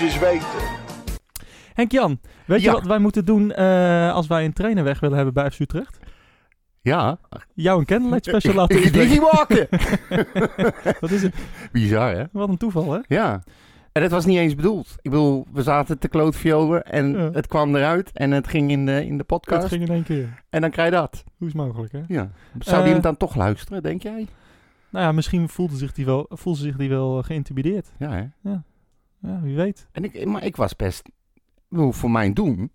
moest eens weten. Henk-Jan, weet je wat wij moeten doen eh, als wij een trainer weg willen hebben bij FC Utrecht? Ja. Jou een candlelight special laten Ik inbrengen. die walken. Wat is het? Bizar, hè? Wat een toeval, hè? Ja. En het was niet eens bedoeld. Ik bedoel, we zaten te klootviolen en Ja. het kwam eruit en het ging in de, in de podcast. Dat ging in één keer. En dan krijg je dat. Hoe is het mogelijk, hè? Ja. Zou die Eh, hem dan toch luisteren, denk jij? Nou ja, misschien voelde zich die wel, voelde zich die wel eh, geïntimideerd. Ja, hè? Ja, wie weet. En ik, maar ik was best, bedoel, voor mijn doen,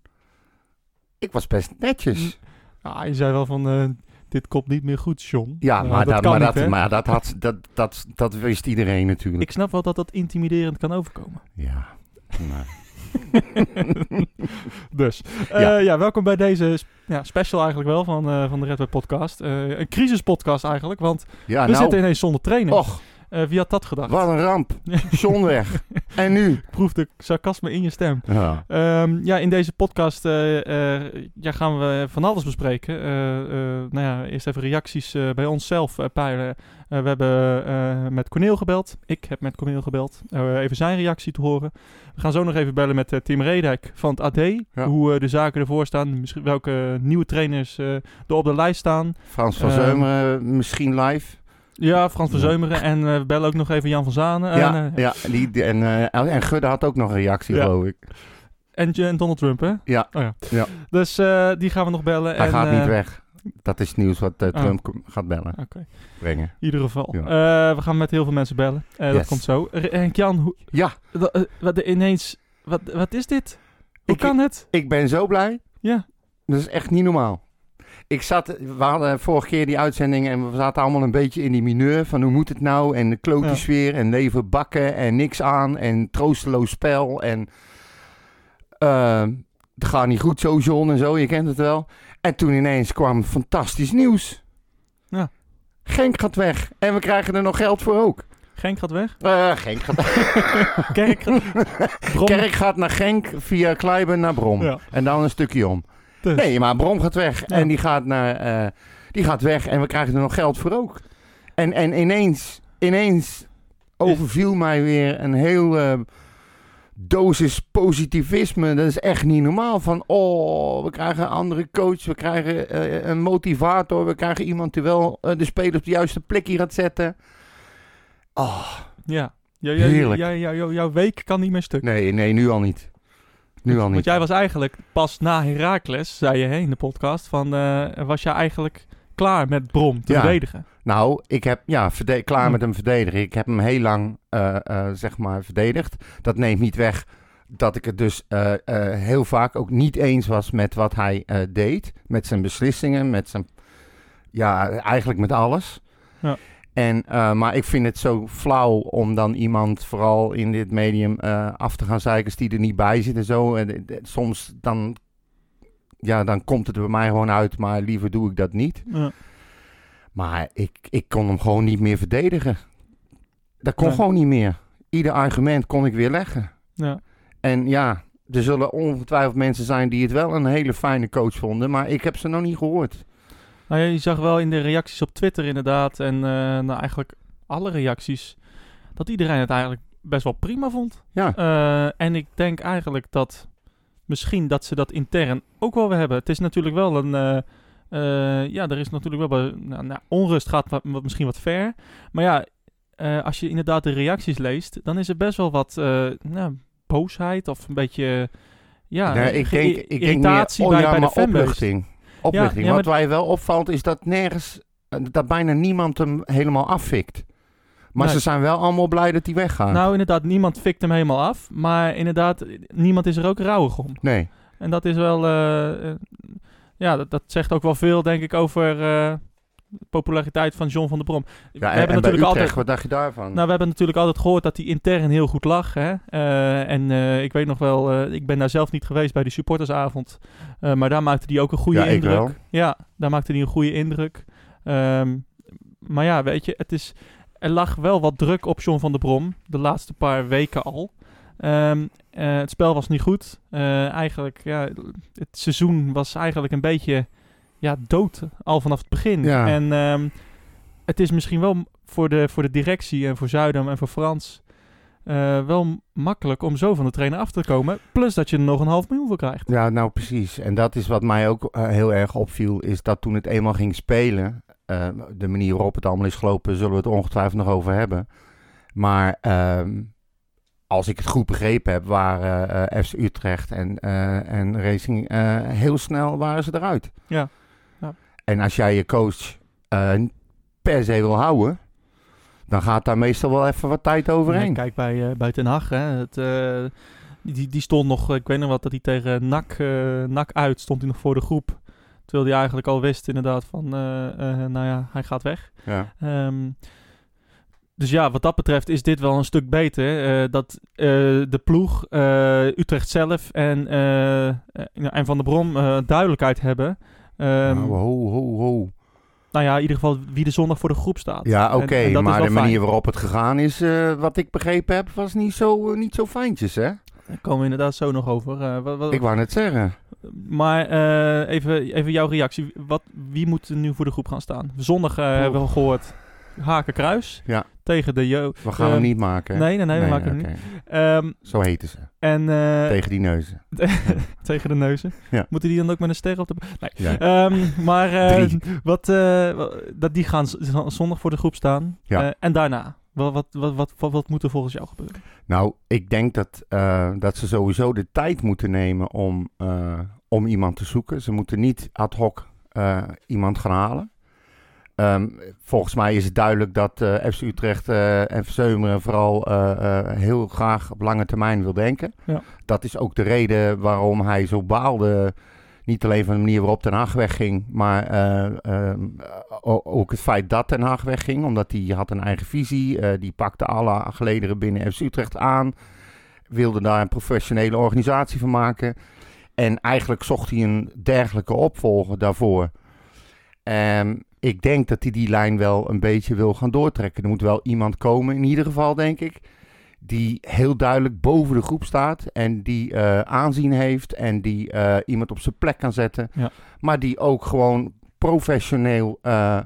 ik was best netjes. Ah, je zei wel van, eh, dit komt niet meer goed, John. Ja, Nou, maar, dat, maar, dat, hè? maar dat, had, dat, dat, dat wist iedereen natuurlijk. Ik snap wel dat dat intimiderend kan overkomen. Ja. Dus, eh, Ja. ja. welkom bij deze ja, special eigenlijk wel van, eh, van de Red Web Podcast. Eh, een crisispodcast eigenlijk, want ja, we nou, zitten ineens zonder trainer. och, Eh, wie had dat gedacht? wat een ramp. John weg. En nu? Ik proefde sarcasme in je stem. Ja. Ehm, ja, in deze podcast eh, eh, ja, gaan we van alles bespreken. Nou ja, eerst even reacties bij onszelf peilen. We hebben met Corneel gebeld. Ik heb met Corneel gebeld. Even zijn reactie te horen. We gaan zo nog even bellen met Tim Redijk van het AD. Hoe de zaken ervoor staan. Misschien welke nieuwe trainers er op de lijst staan. Frans van Ehm, Zeumeren misschien live. Ja, Frans van. Zeumeren. En eh, we bellen ook nog even Jan van Zanen. ja, en, eh, ja die, die- en, eh, en Gudde had ook nog een reactie, geloof ik. en, en Donald Trump, hè? Ja. Oh, ja. Ja. Dus die gaan we nog bellen. Hij en, gaat niet weg. Dat is het nieuws wat Oh. Trump gaat bellen, Oké. brengen. In ieder geval. Ja. We gaan met heel veel mensen bellen. Dat komt zo. R- Henk-Jan, hoe- Ja, wa- wat ineens... Wat, wat is dit? Hoe Ik- kan het? ik ben zo blij. Ja. Dat is echt niet normaal. Ik zat, we hadden vorige keer die uitzending en we zaten allemaal een beetje in die mineur van hoe moet het nou en de klote sfeer en leven bakken en niks aan en troosteloos spel en eh, het gaat niet goed zo John en zo, je kent het wel. En toen ineens kwam fantastisch nieuws. Ja. Genk gaat weg en we krijgen er nog geld voor ook. Genk gaat weg. Eh, Genk gaat Kerk gaat... Kerk gaat naar Genk via Kleiben naar Brom. Ja. En dan een stukje om. Dus. Nee, maar Brom gaat weg. Ja. En die gaat, naar, eh, die gaat weg en we krijgen er nog geld voor ook. En, en ineens, ineens overviel mij weer een heel eh, dosis positivisme. Dat is echt niet normaal. Van, oh, we krijgen een andere coach. We krijgen eh, een motivator. We krijgen iemand die wel de speler op de juiste plek hier gaat zetten. Oh, Ja. Ja, ja, ja, ja, jouw week kan niet meer stuk. nee, nee, nu al niet. Nu al Want niet. jij was eigenlijk pas na Heracles, zei je hè, in de podcast, van eh, was jij eigenlijk klaar met Brom te Ja. verdedigen. Nou, ik heb ja, klaar Hm. met hem verdedigen. Ik heb hem heel lang eh, eh, zeg maar verdedigd. Dat neemt niet weg dat ik het dus heel vaak ook niet eens was met wat hij deed. Met zijn beslissingen, met zijn. Ja, eigenlijk met alles. Ja. En, eh, maar ik vind het zo flauw om dan iemand, vooral in dit medium, eh, af te gaan zeiken die er niet bij zit en zo. En, eh, soms dan, ja, dan komt het er bij mij gewoon uit, maar liever doe ik dat niet. Ja. Maar ik, ik kon hem gewoon niet meer verdedigen. Dat kon gewoon niet meer. Ieder argument kon ik weer leggen. Ja. En ja, er zullen ongetwijfeld mensen zijn die het wel een hele fijne coach vonden, maar ik heb ze nog niet gehoord. Nou ja, je zag wel in de reacties op Twitter inderdaad, en eh, nou eigenlijk alle reacties, dat iedereen het eigenlijk best wel prima vond. Ja, Eh, en ik denk eigenlijk dat misschien dat ze dat intern ook wel weer hebben. Het is natuurlijk wel een. eh, ja, er is natuurlijk wel. Nou, nou, onrust gaat wat, wat- misschien wat ver. Maar ja, als je inderdaad de reacties leest, dan is er best wel wat nou, boosheid of een beetje. Ja, nee, ik denk, ik denk meer, irritatie oh bij, ja, bij de fanbase. Ja, Wat mij wel opvalt is dat nergens, eh, dat bijna niemand hem helemaal afvikt. Maar Nee. ze zijn wel allemaal blij dat hij weggaat. Nou, inderdaad, niemand fikt hem helemaal af. Maar inderdaad, niemand is er ook rouwig om. nee. En dat is wel, eh, eh, ja, dat, dat zegt ook wel veel, denk ik, over populariteit van John van der Brom. Ja, we en, hebben en natuurlijk Utrecht, altijd, wat dacht je daarvan? nou, we hebben natuurlijk altijd gehoord dat hij intern heel goed lag. Hè? Eh, en eh, ik weet nog wel, eh, ik ben daar zelf niet geweest bij die supportersavond, maar daar maakte hij ook een goede Ja, ik indruk. wel. Ja, daar maakte hij een goede indruk. Ehm, maar ja, weet je, het is, er lag wel wat druk op John van der Brom, de laatste paar weken al. Ehm, eh, het spel was niet goed. Eigenlijk, ja, het seizoen was eigenlijk een beetje ja, dood al vanaf het begin. Ja. En ehm, het is misschien wel voor de, voor de directie en voor Zuidam en voor Frans eh, wel makkelijk om zo van de trainer af te komen. Plus dat je er nog een half miljoen voor krijgt. Ja, nou precies. En dat is wat mij ook eh, heel erg opviel, is dat toen het eenmaal ging spelen, eh, de manier waarop het allemaal is gelopen, zullen we het ongetwijfeld nog over hebben. Maar ehm, als ik het goed begrepen heb, waren FC Utrecht en, en Racing heel snel waren ze eruit. Ja. En als jij je coach eh, per se wil houden, dan gaat daar meestal wel even wat tijd overheen. Nee, kijk bij, eh, bij Ten Hag. Hè, het, eh, die, die stond nog, ik weet nog wat, dat hij tegen NAC, NAC uit stond hij nog voor de groep. Terwijl hij eigenlijk al wist inderdaad van, nou ja, hij gaat weg. Ja. Ehm, dus ja, wat dat betreft is dit wel een stuk beter. dat de ploeg, Utrecht zelf en, eh, en Van der Brom duidelijkheid hebben. Ehm, Nou, ho, ho, ho. Nou ja, in ieder geval wie de zondag voor de groep staat. Ja, oké, maar de manier fijn. waarop het gegaan is, eh, wat ik begrepen heb, was niet zo, eh, niet zo fijntjes, hè? Daar komen we inderdaad zo nog over. Eh, wat, wat- Ik wou net zeggen. Maar eh, even, even jouw reactie. Wat, wie moet er nu voor de groep gaan staan? Zondag eh, hebben we gehoord Haken Kruis Ja. Tegen de. We gaan Eh, hem niet maken. Nee, nee, nee, we maken hem niet. Ehm, Zo heten ze. en eh, Tegen die neuzen. tegen de neuzen. Ja. Moeten die dan ook met een ster op de... Nee. Ja. Ehm, maar eh, wat, eh, wa- dat die gaan zondag voor de groep staan. Ja. En daarna? Wat, wat, wat, wat, wat, wat moet er volgens jou gebeuren? Nou, ik denk dat, dat ze sowieso de tijd moeten nemen om, om iemand te zoeken. Ze moeten niet ad hoc iemand gaan halen. Ehm, volgens mij is het duidelijk dat eh FC Utrecht eh, en Verzeumeren vooral eh, heel graag op lange termijn wil denken. Ja. Dat is ook de reden waarom hij zo baalde. Niet alleen van de manier waarop Den Haag wegging, maar eh, ehm, ook het feit dat Den Haag wegging. Omdat hij had een eigen visie. die pakte alle gelederen binnen FC Utrecht aan. Wilde daar een professionele organisatie van maken. En eigenlijk zocht hij een dergelijke opvolger daarvoor. Ehm, ik denk dat hij die lijn wel een beetje wil gaan doortrekken. Er moet wel iemand komen, in ieder geval denk ik. Die heel duidelijk boven de groep staat. En die eh, aanzien heeft. En die eh, iemand op zijn plek kan zetten. Ja. Maar die ook gewoon professioneel eh,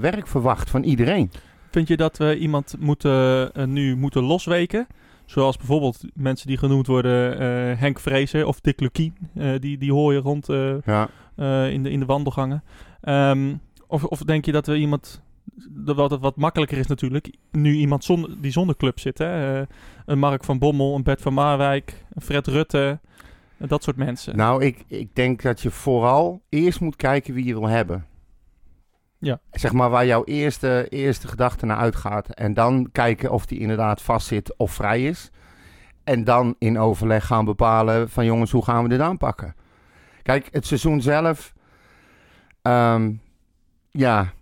werk verwacht van iedereen. Vind je dat we iemand moeten, nu moeten losweken? Zoals bijvoorbeeld mensen die genoemd worden Henk Vrezen of Dick Lukien. die, die hoor je rond Ja. in, de, in de wandelgangen. Ehm, of, of denk je dat we iemand... Dat wat, wat makkelijker is natuurlijk. Nu iemand zonder, die zonder club zit. Hè? Eh, een Mark van Bommel, een Bert van Marwijk, een Fred Rutte. eh, dat soort mensen. Nou, ik, ik denk dat je vooral eerst moet kijken wie je wil hebben. Ja. Zeg maar waar jouw eerste, eerste gedachte naar uitgaat. En dan kijken of die inderdaad vastzit of vrij is. En dan in overleg gaan bepalen van jongens, hoe gaan we dit aanpakken? Kijk, het seizoen zelf. ehm, ja,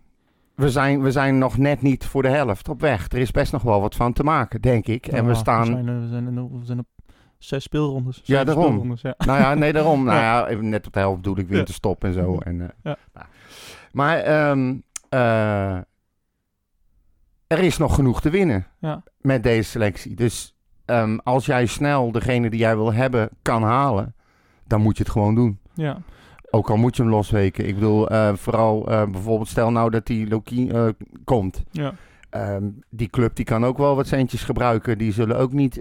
we zijn, we zijn nog net niet voor de helft op weg. Er is best nog wel wat van te maken, denk ik. en we staan... We zijn, we zijn, nog- we zijn op zes speelrondes. Ja, daarom. speelrondes, ja. Nou ja, nee, daarom. Nou Ja. even net op de helft bedoel ik weer te stoppen en zo. En, eh, Ja. nou. Maar ehm, eh, er is nog genoeg te winnen Ja. met deze selectie. Dus ehm, als jij snel degene die jij wil hebben kan halen, dan moet je het gewoon doen. ja. Ook al moet je hem losweken. Ik bedoel, eh, vooral eh, bijvoorbeeld stel nou dat die Loki eh, komt. ja. Ehm, die club die kan ook wel wat centjes gebruiken. Die zullen ook niet,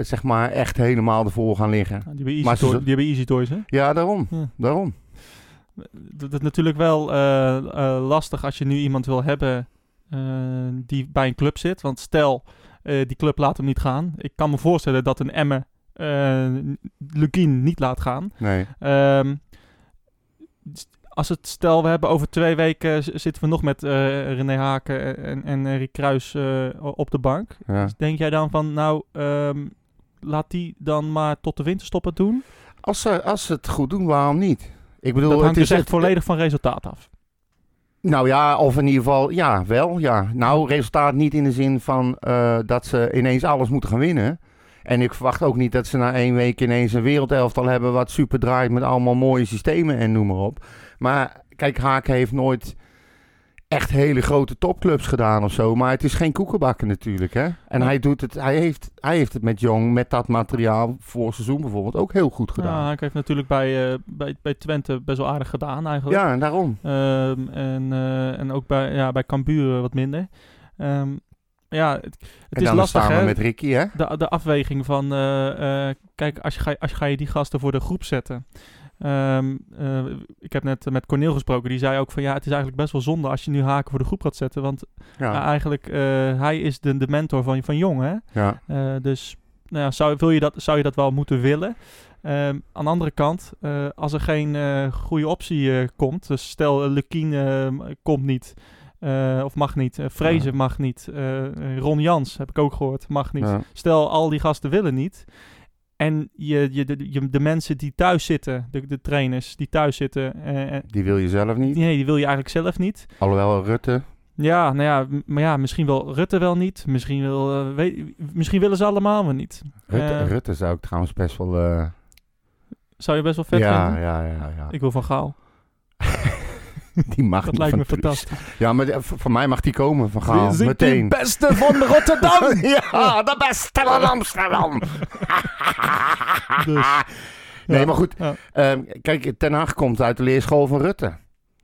zeg maar, echt helemaal ervoor gaan liggen. Die hebben Easy, Maar ze die hebben Easy Toys, hè? Ja, daarom. Ja. Daarom. Dat is natuurlijk wel lastig als je nu iemand wil hebben die bij een club zit. Want stel, die club laat hem niet gaan. Ik kan me voorstellen dat een Emme eh Lukien niet laat gaan. Nee. Ehm, als het stel, we hebben over twee weken zitten we nog met eh, René Haken en, en Erik Kruis eh, op de bank. Ja. Denk jij dan van, nou, ehm, laat die dan maar tot de winterstop het doen? Als, ze, als ze het goed doen, waarom niet? Ik bedoel, dat hangt het is dus echt volledig van resultaat af. Nou ja, of in ieder geval, ja, wel, ja. Nou, resultaat niet in de zin van eh, dat ze ineens alles moeten gaan winnen. En ik verwacht ook niet dat ze na één week ineens een wereldelftal hebben wat super draait met allemaal mooie systemen en noem maar op. Maar kijk, Haken heeft nooit echt hele grote topclubs gedaan of zo. Maar het is geen koekenbakken natuurlijk, hè. En Ja. hij, doet het, hij, heeft, hij heeft het met Jong, met dat materiaal voor seizoen bijvoorbeeld, ook heel goed gedaan. Ja, hij heeft natuurlijk bij, eh, bij, bij Twente best wel aardig gedaan eigenlijk. Ja, en daarom. Ehm, en, eh, en ook bij, ja, bij Cambuur wat minder. Ehm, ja, het, het en is dan lastig, samen hè? met Ricky, hè? de, de afweging van, eh, eh, kijk, als je, ga, als je ga je die gasten voor de groep zetten. Ehm, eh, ik heb net met Corneel gesproken, die zei ook van ja, het is eigenlijk best wel zonde als je nu haken voor de groep gaat zetten. Want Ja. eigenlijk, hij is de, de mentor van, van Jong, hè? ja. Dus nou ja, zou, wil je dat, zou je dat wel moeten willen? Ehm, aan de andere kant, als er geen goede optie komt, dus stel Lukien komt niet, eh, of mag niet, uh, Vrezen Ja. mag niet, eh, Ron Jans heb ik ook gehoord, mag niet. Ja. Stel al die gasten willen niet. En je, je, de, je, de mensen die thuis zitten, de, de trainers die thuis zitten, Die wil je zelf niet. nee, die wil je eigenlijk zelf niet. Alhoewel Rutte. Ja, nou ja, maar ja, misschien wil Rutte wel niet. Misschien, wil, weet, misschien willen ze allemaal wel niet. Rutte, Rutte zou ik trouwens best wel... Zou je best wel vet ja, vinden? ja, ja, ja. Ik wil van Gaal. Die mag Dat niet lijkt van me Truus. fantastisch. Ja, maar de- v- voor mij mag die komen van Gaal. Meteen. die beste van Rotterdam! ja, de beste van Amsterdam. Dus, Nee, ja. maar goed. Ja. ehm, kijk, Ten Hag komt uit de leerschool van Rutte.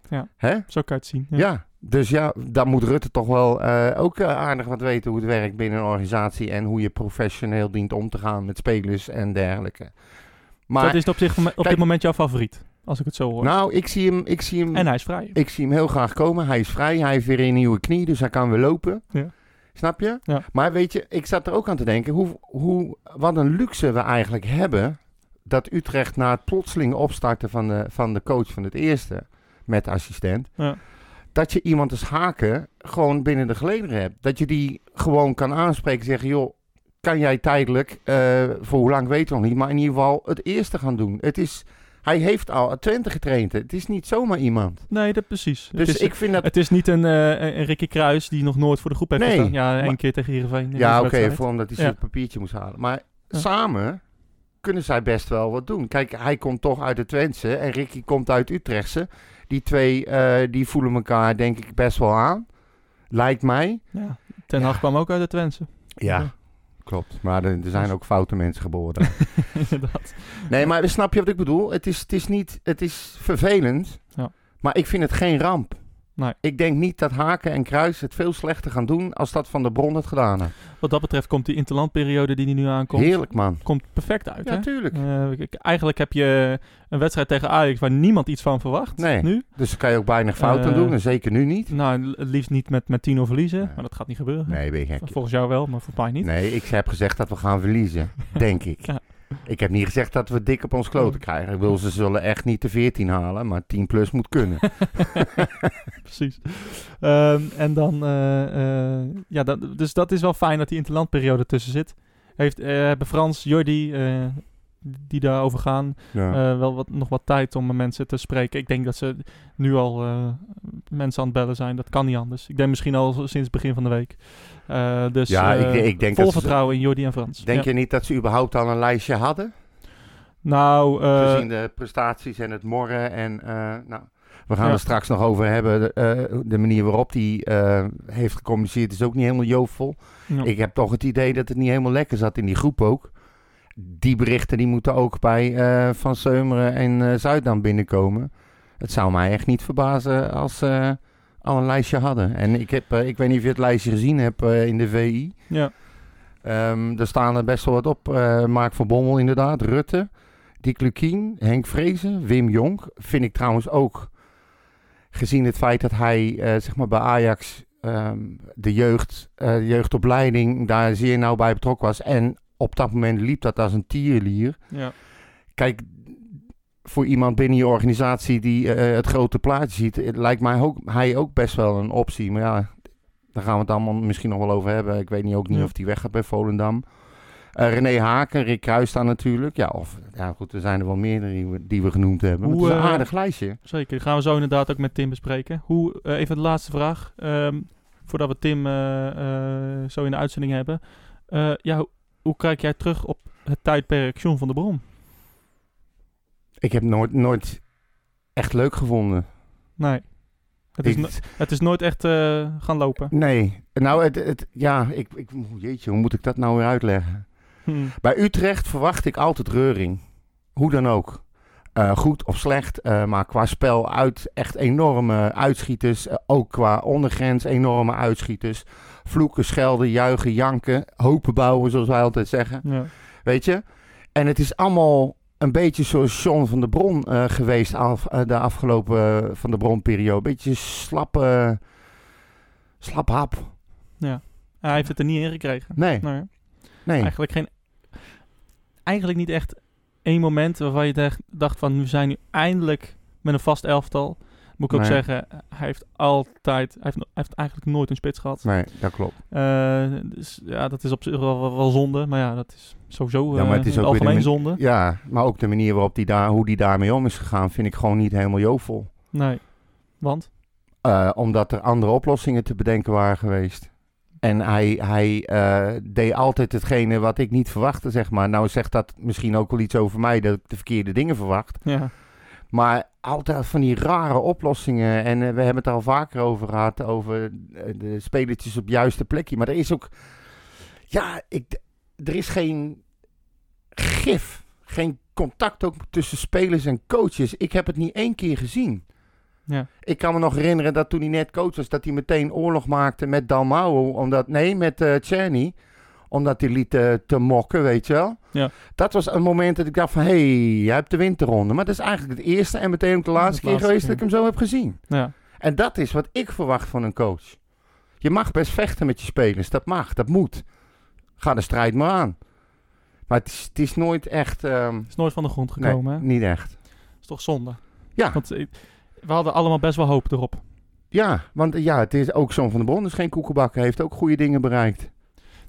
Ja. Hè? Zo kan je het zien. Ja. Dus ja, dan moet Rutte toch wel eh, ook eh, aardig wat weten hoe het werkt binnen een organisatie en hoe je professioneel dient om te gaan met spelers en dergelijke. Maar dat is op, zich, op dit moment jouw favoriet, als ik het zo hoor. nou, ik zie hem, ik zie hem, en hij is vrij. ik zie hem heel graag komen. Hij is vrij, hij heeft weer een nieuwe knie, dus hij kan weer lopen. Ja. Snap je? Ja. Maar weet je, ik zat er ook aan te denken, hoe, hoe, wat een luxe we eigenlijk hebben dat Utrecht na het plotseling opstarten van de, van de coach van het eerste met assistent, Ja. dat je iemand als Haken gewoon binnen de gelederen hebt. Dat je die gewoon kan aanspreken en zeggen, joh, kan jij tijdelijk, eh, voor hoe lang weten we nog niet, maar in ieder geval het eerste gaan doen. Het is, hij heeft al Twente getraind. Het is niet zomaar iemand. Nee, dat precies. Dus het, is, ik vind dat... het is niet een, eh, een Ricky Kruis die nog nooit voor de groep heeft Nee, gestaan. Ja, één maar- keer tegen Heerenveen. Ja, oké, wedstrijd. voor omdat hij Ja. zijn papiertje moest halen. Maar Ja. samen kunnen zij best wel wat doen. Kijk, hij komt toch uit de Twentse en Ricky komt uit Utrechtse. Die twee, eh, die voelen elkaar denk ik best wel aan. Lijkt mij. Ja. Ten Hag kwam ook uit de Twentse. Ja, klopt. Maar er, er zijn ook foute mensen geboren. Inderdaad. nee, maar snap je wat ik bedoel? Het is, het is niet, het is vervelend. Ja. Maar ik vind het geen ramp. Nee. Ik denk niet dat Haken en Kruis het veel slechter gaan doen als dat Van de Bron het gedaan heeft. Wat dat betreft komt die interlandperiode die nu aankomt, Heerlijk man. komt perfect uit. Ja, hè? tuurlijk. Eh, ik- eigenlijk heb je een wedstrijd tegen Ajax waar niemand iets van verwacht. Nee. Nu. Dus daar kan je ook weinig fout aan Eh, doen. En zeker nu niet. Nou, het liefst niet met, met 10 verliezen. Nee. Maar dat gaat niet gebeuren. Nee, ben je gek. Volgens jou wel, maar volgens mij niet. Nee, ik heb gezegd dat we gaan verliezen. Denk ik. Ja. Ik heb niet gezegd dat we dik op ons kloten krijgen. Ik wil, ze zullen echt niet de 14 halen, maar 10 plus moet kunnen. Precies. Ehm, en dan, eh, eh, ja, dat, dus dat is wel fijn dat die interlandperiode tussen zit. Heeft, eh, hebben Frans, Jordi, die daarover gaan, Ja. wel wat, nog wat tijd om met mensen te spreken. Ik denk dat ze nu al mensen aan het bellen zijn. Dat kan niet anders. Ik denk misschien al sinds het begin van de week. Eh, dus Ja, eh, ik- ik denk vol dat ze- vertrouwen in Jordi en Frans. Denk Ja. je niet dat ze überhaupt al een lijstje hadden? Nou, eh, Gezien de prestaties en het morren. En, eh, nou, we gaan Ja. er straks nog over hebben. De, eh, de manier waarop hij eh, heeft gecommuniceerd is ook niet helemaal joofvol. ja. Ik heb toch het idee dat het niet helemaal lekker zat in die groep ook. Die berichten die moeten ook bij eh, Van Seumeren en eh Zuidam binnenkomen. Het zou mij echt niet verbazen als al een lijstje hadden. En ik, heb, eh, ik weet niet of je het lijstje gezien hebt eh, in de VI. ja. Ehm er staan er best wel wat op. Eh, Mark van Bommel inderdaad, Rutte, Dick Lukien, Henk Vrezen, Wim Jonk. Vind ik trouwens ook, gezien het feit dat hij zeg maar bij Ajax ehm, de, jeugd, eh, de jeugdopleiding daar zeer nauw bij betrokken was. En op dat moment liep dat als een tierlier. ja. Kijk, voor iemand binnen je organisatie die eh, het grote plaatje ziet, lijkt mij ook, hij ook best wel een optie. Maar ja, daar gaan we het allemaal misschien nog wel over hebben. Ik weet niet, ook niet Ja. of die weggaat bij Volendam. Eh, René Haken, Rick Kruis staan natuurlijk. Ja, of, ja, goed, er zijn er wel meerdere die we, die we genoemd hebben. Hoe, het is een eh, aardig lijstje. Zeker, gaan we zo inderdaad ook met Tim bespreken. Hoe, eh, even de laatste vraag, ehm, voordat we Tim eh, eh, zo in de uitzending hebben. Eh, ja, hoe, hoe kijk jij terug op het tijdperk John van der Brom? Ik heb nooit, nooit echt leuk gevonden. Nee, het is, Ik- no- het is nooit echt eh, gaan lopen. nee, nou, het, het, ja, ik, ik, jeetje, hoe moet ik dat nou weer uitleggen? Hm. Bij Utrecht verwacht ik altijd reuring. Hoe dan ook. eh, goed of slecht. eh, maar qua spel uit echt enorme uitschieters. Ook qua ondergrens enorme uitschieters. Vloeken, schelden, juichen, janken. Hopen bouwen, zoals wij altijd zeggen. Ja. Weet je? En het is allemaal een beetje zoals John van der Bron eh, geweest af, eh, de afgelopen eh, van de Bron-periode. Beetje slap, eh, slap hap. Hij heeft het er niet in gekregen. Nee, Nee. nee. Eigenlijk geen... Eigenlijk niet echt één moment waarvan je dacht- dacht van... We zijn nu eindelijk met een vast elftal. Moet ik ook zeggen, hij heeft altijd... Hij heeft, no- hij heeft eigenlijk nooit een spits gehad. Nee, dat klopt. Eh, dus ja, dat is op zich wel, wel, wel zonde. Maar ja, dat is sowieso Ja, maar eh, het is in ook algemeen zonde. Ja, maar ook de manier waarop die daar, hoe die daarmee om is gegaan, vind ik gewoon niet helemaal jovel. Nee. Want? Eh, omdat er andere oplossingen te bedenken waren geweest. En hij, hij eh, deed altijd hetgene wat ik niet verwachtte, zeg maar. Nou zegt dat misschien ook wel iets over mij, dat ik de verkeerde dingen verwacht. Ja. Maar altijd van die rare oplossingen. En eh, we hebben het er al vaker over gehad, over eh, de spelertjes op het juiste plekje. Maar er is ook, ja, ik, er is geen gif, geen contact ook tussen spelers en coaches. Ik heb het niet één keer gezien. Ja. Ik kan me nog herinneren dat toen hij net coach was, dat hij meteen oorlog maakte met Dalmau. Omdat, nee, met eh Czerny. Omdat hij liet te mokken, weet je wel. Ja. Dat was een moment dat ik dacht van, hé, hey, jij hebt de winterronde. Maar dat is eigenlijk het eerste en meteen ook de laatste het keer laatste geweest keer. dat ik hem zo heb gezien. Ja. En dat is wat ik verwacht van een coach. Je mag best vechten met je spelers. Dat mag, dat moet. Ga de strijd maar aan. Maar het is, het is nooit echt... ehm, Is nooit van de grond nee, gekomen. hè? niet echt. is toch zonde? Ja. Want eh, we hadden allemaal best wel hoop erop. Ja, want ja, het is ook Zoon van de Bron. is geen koekenbakker. Heeft ook goede dingen bereikt.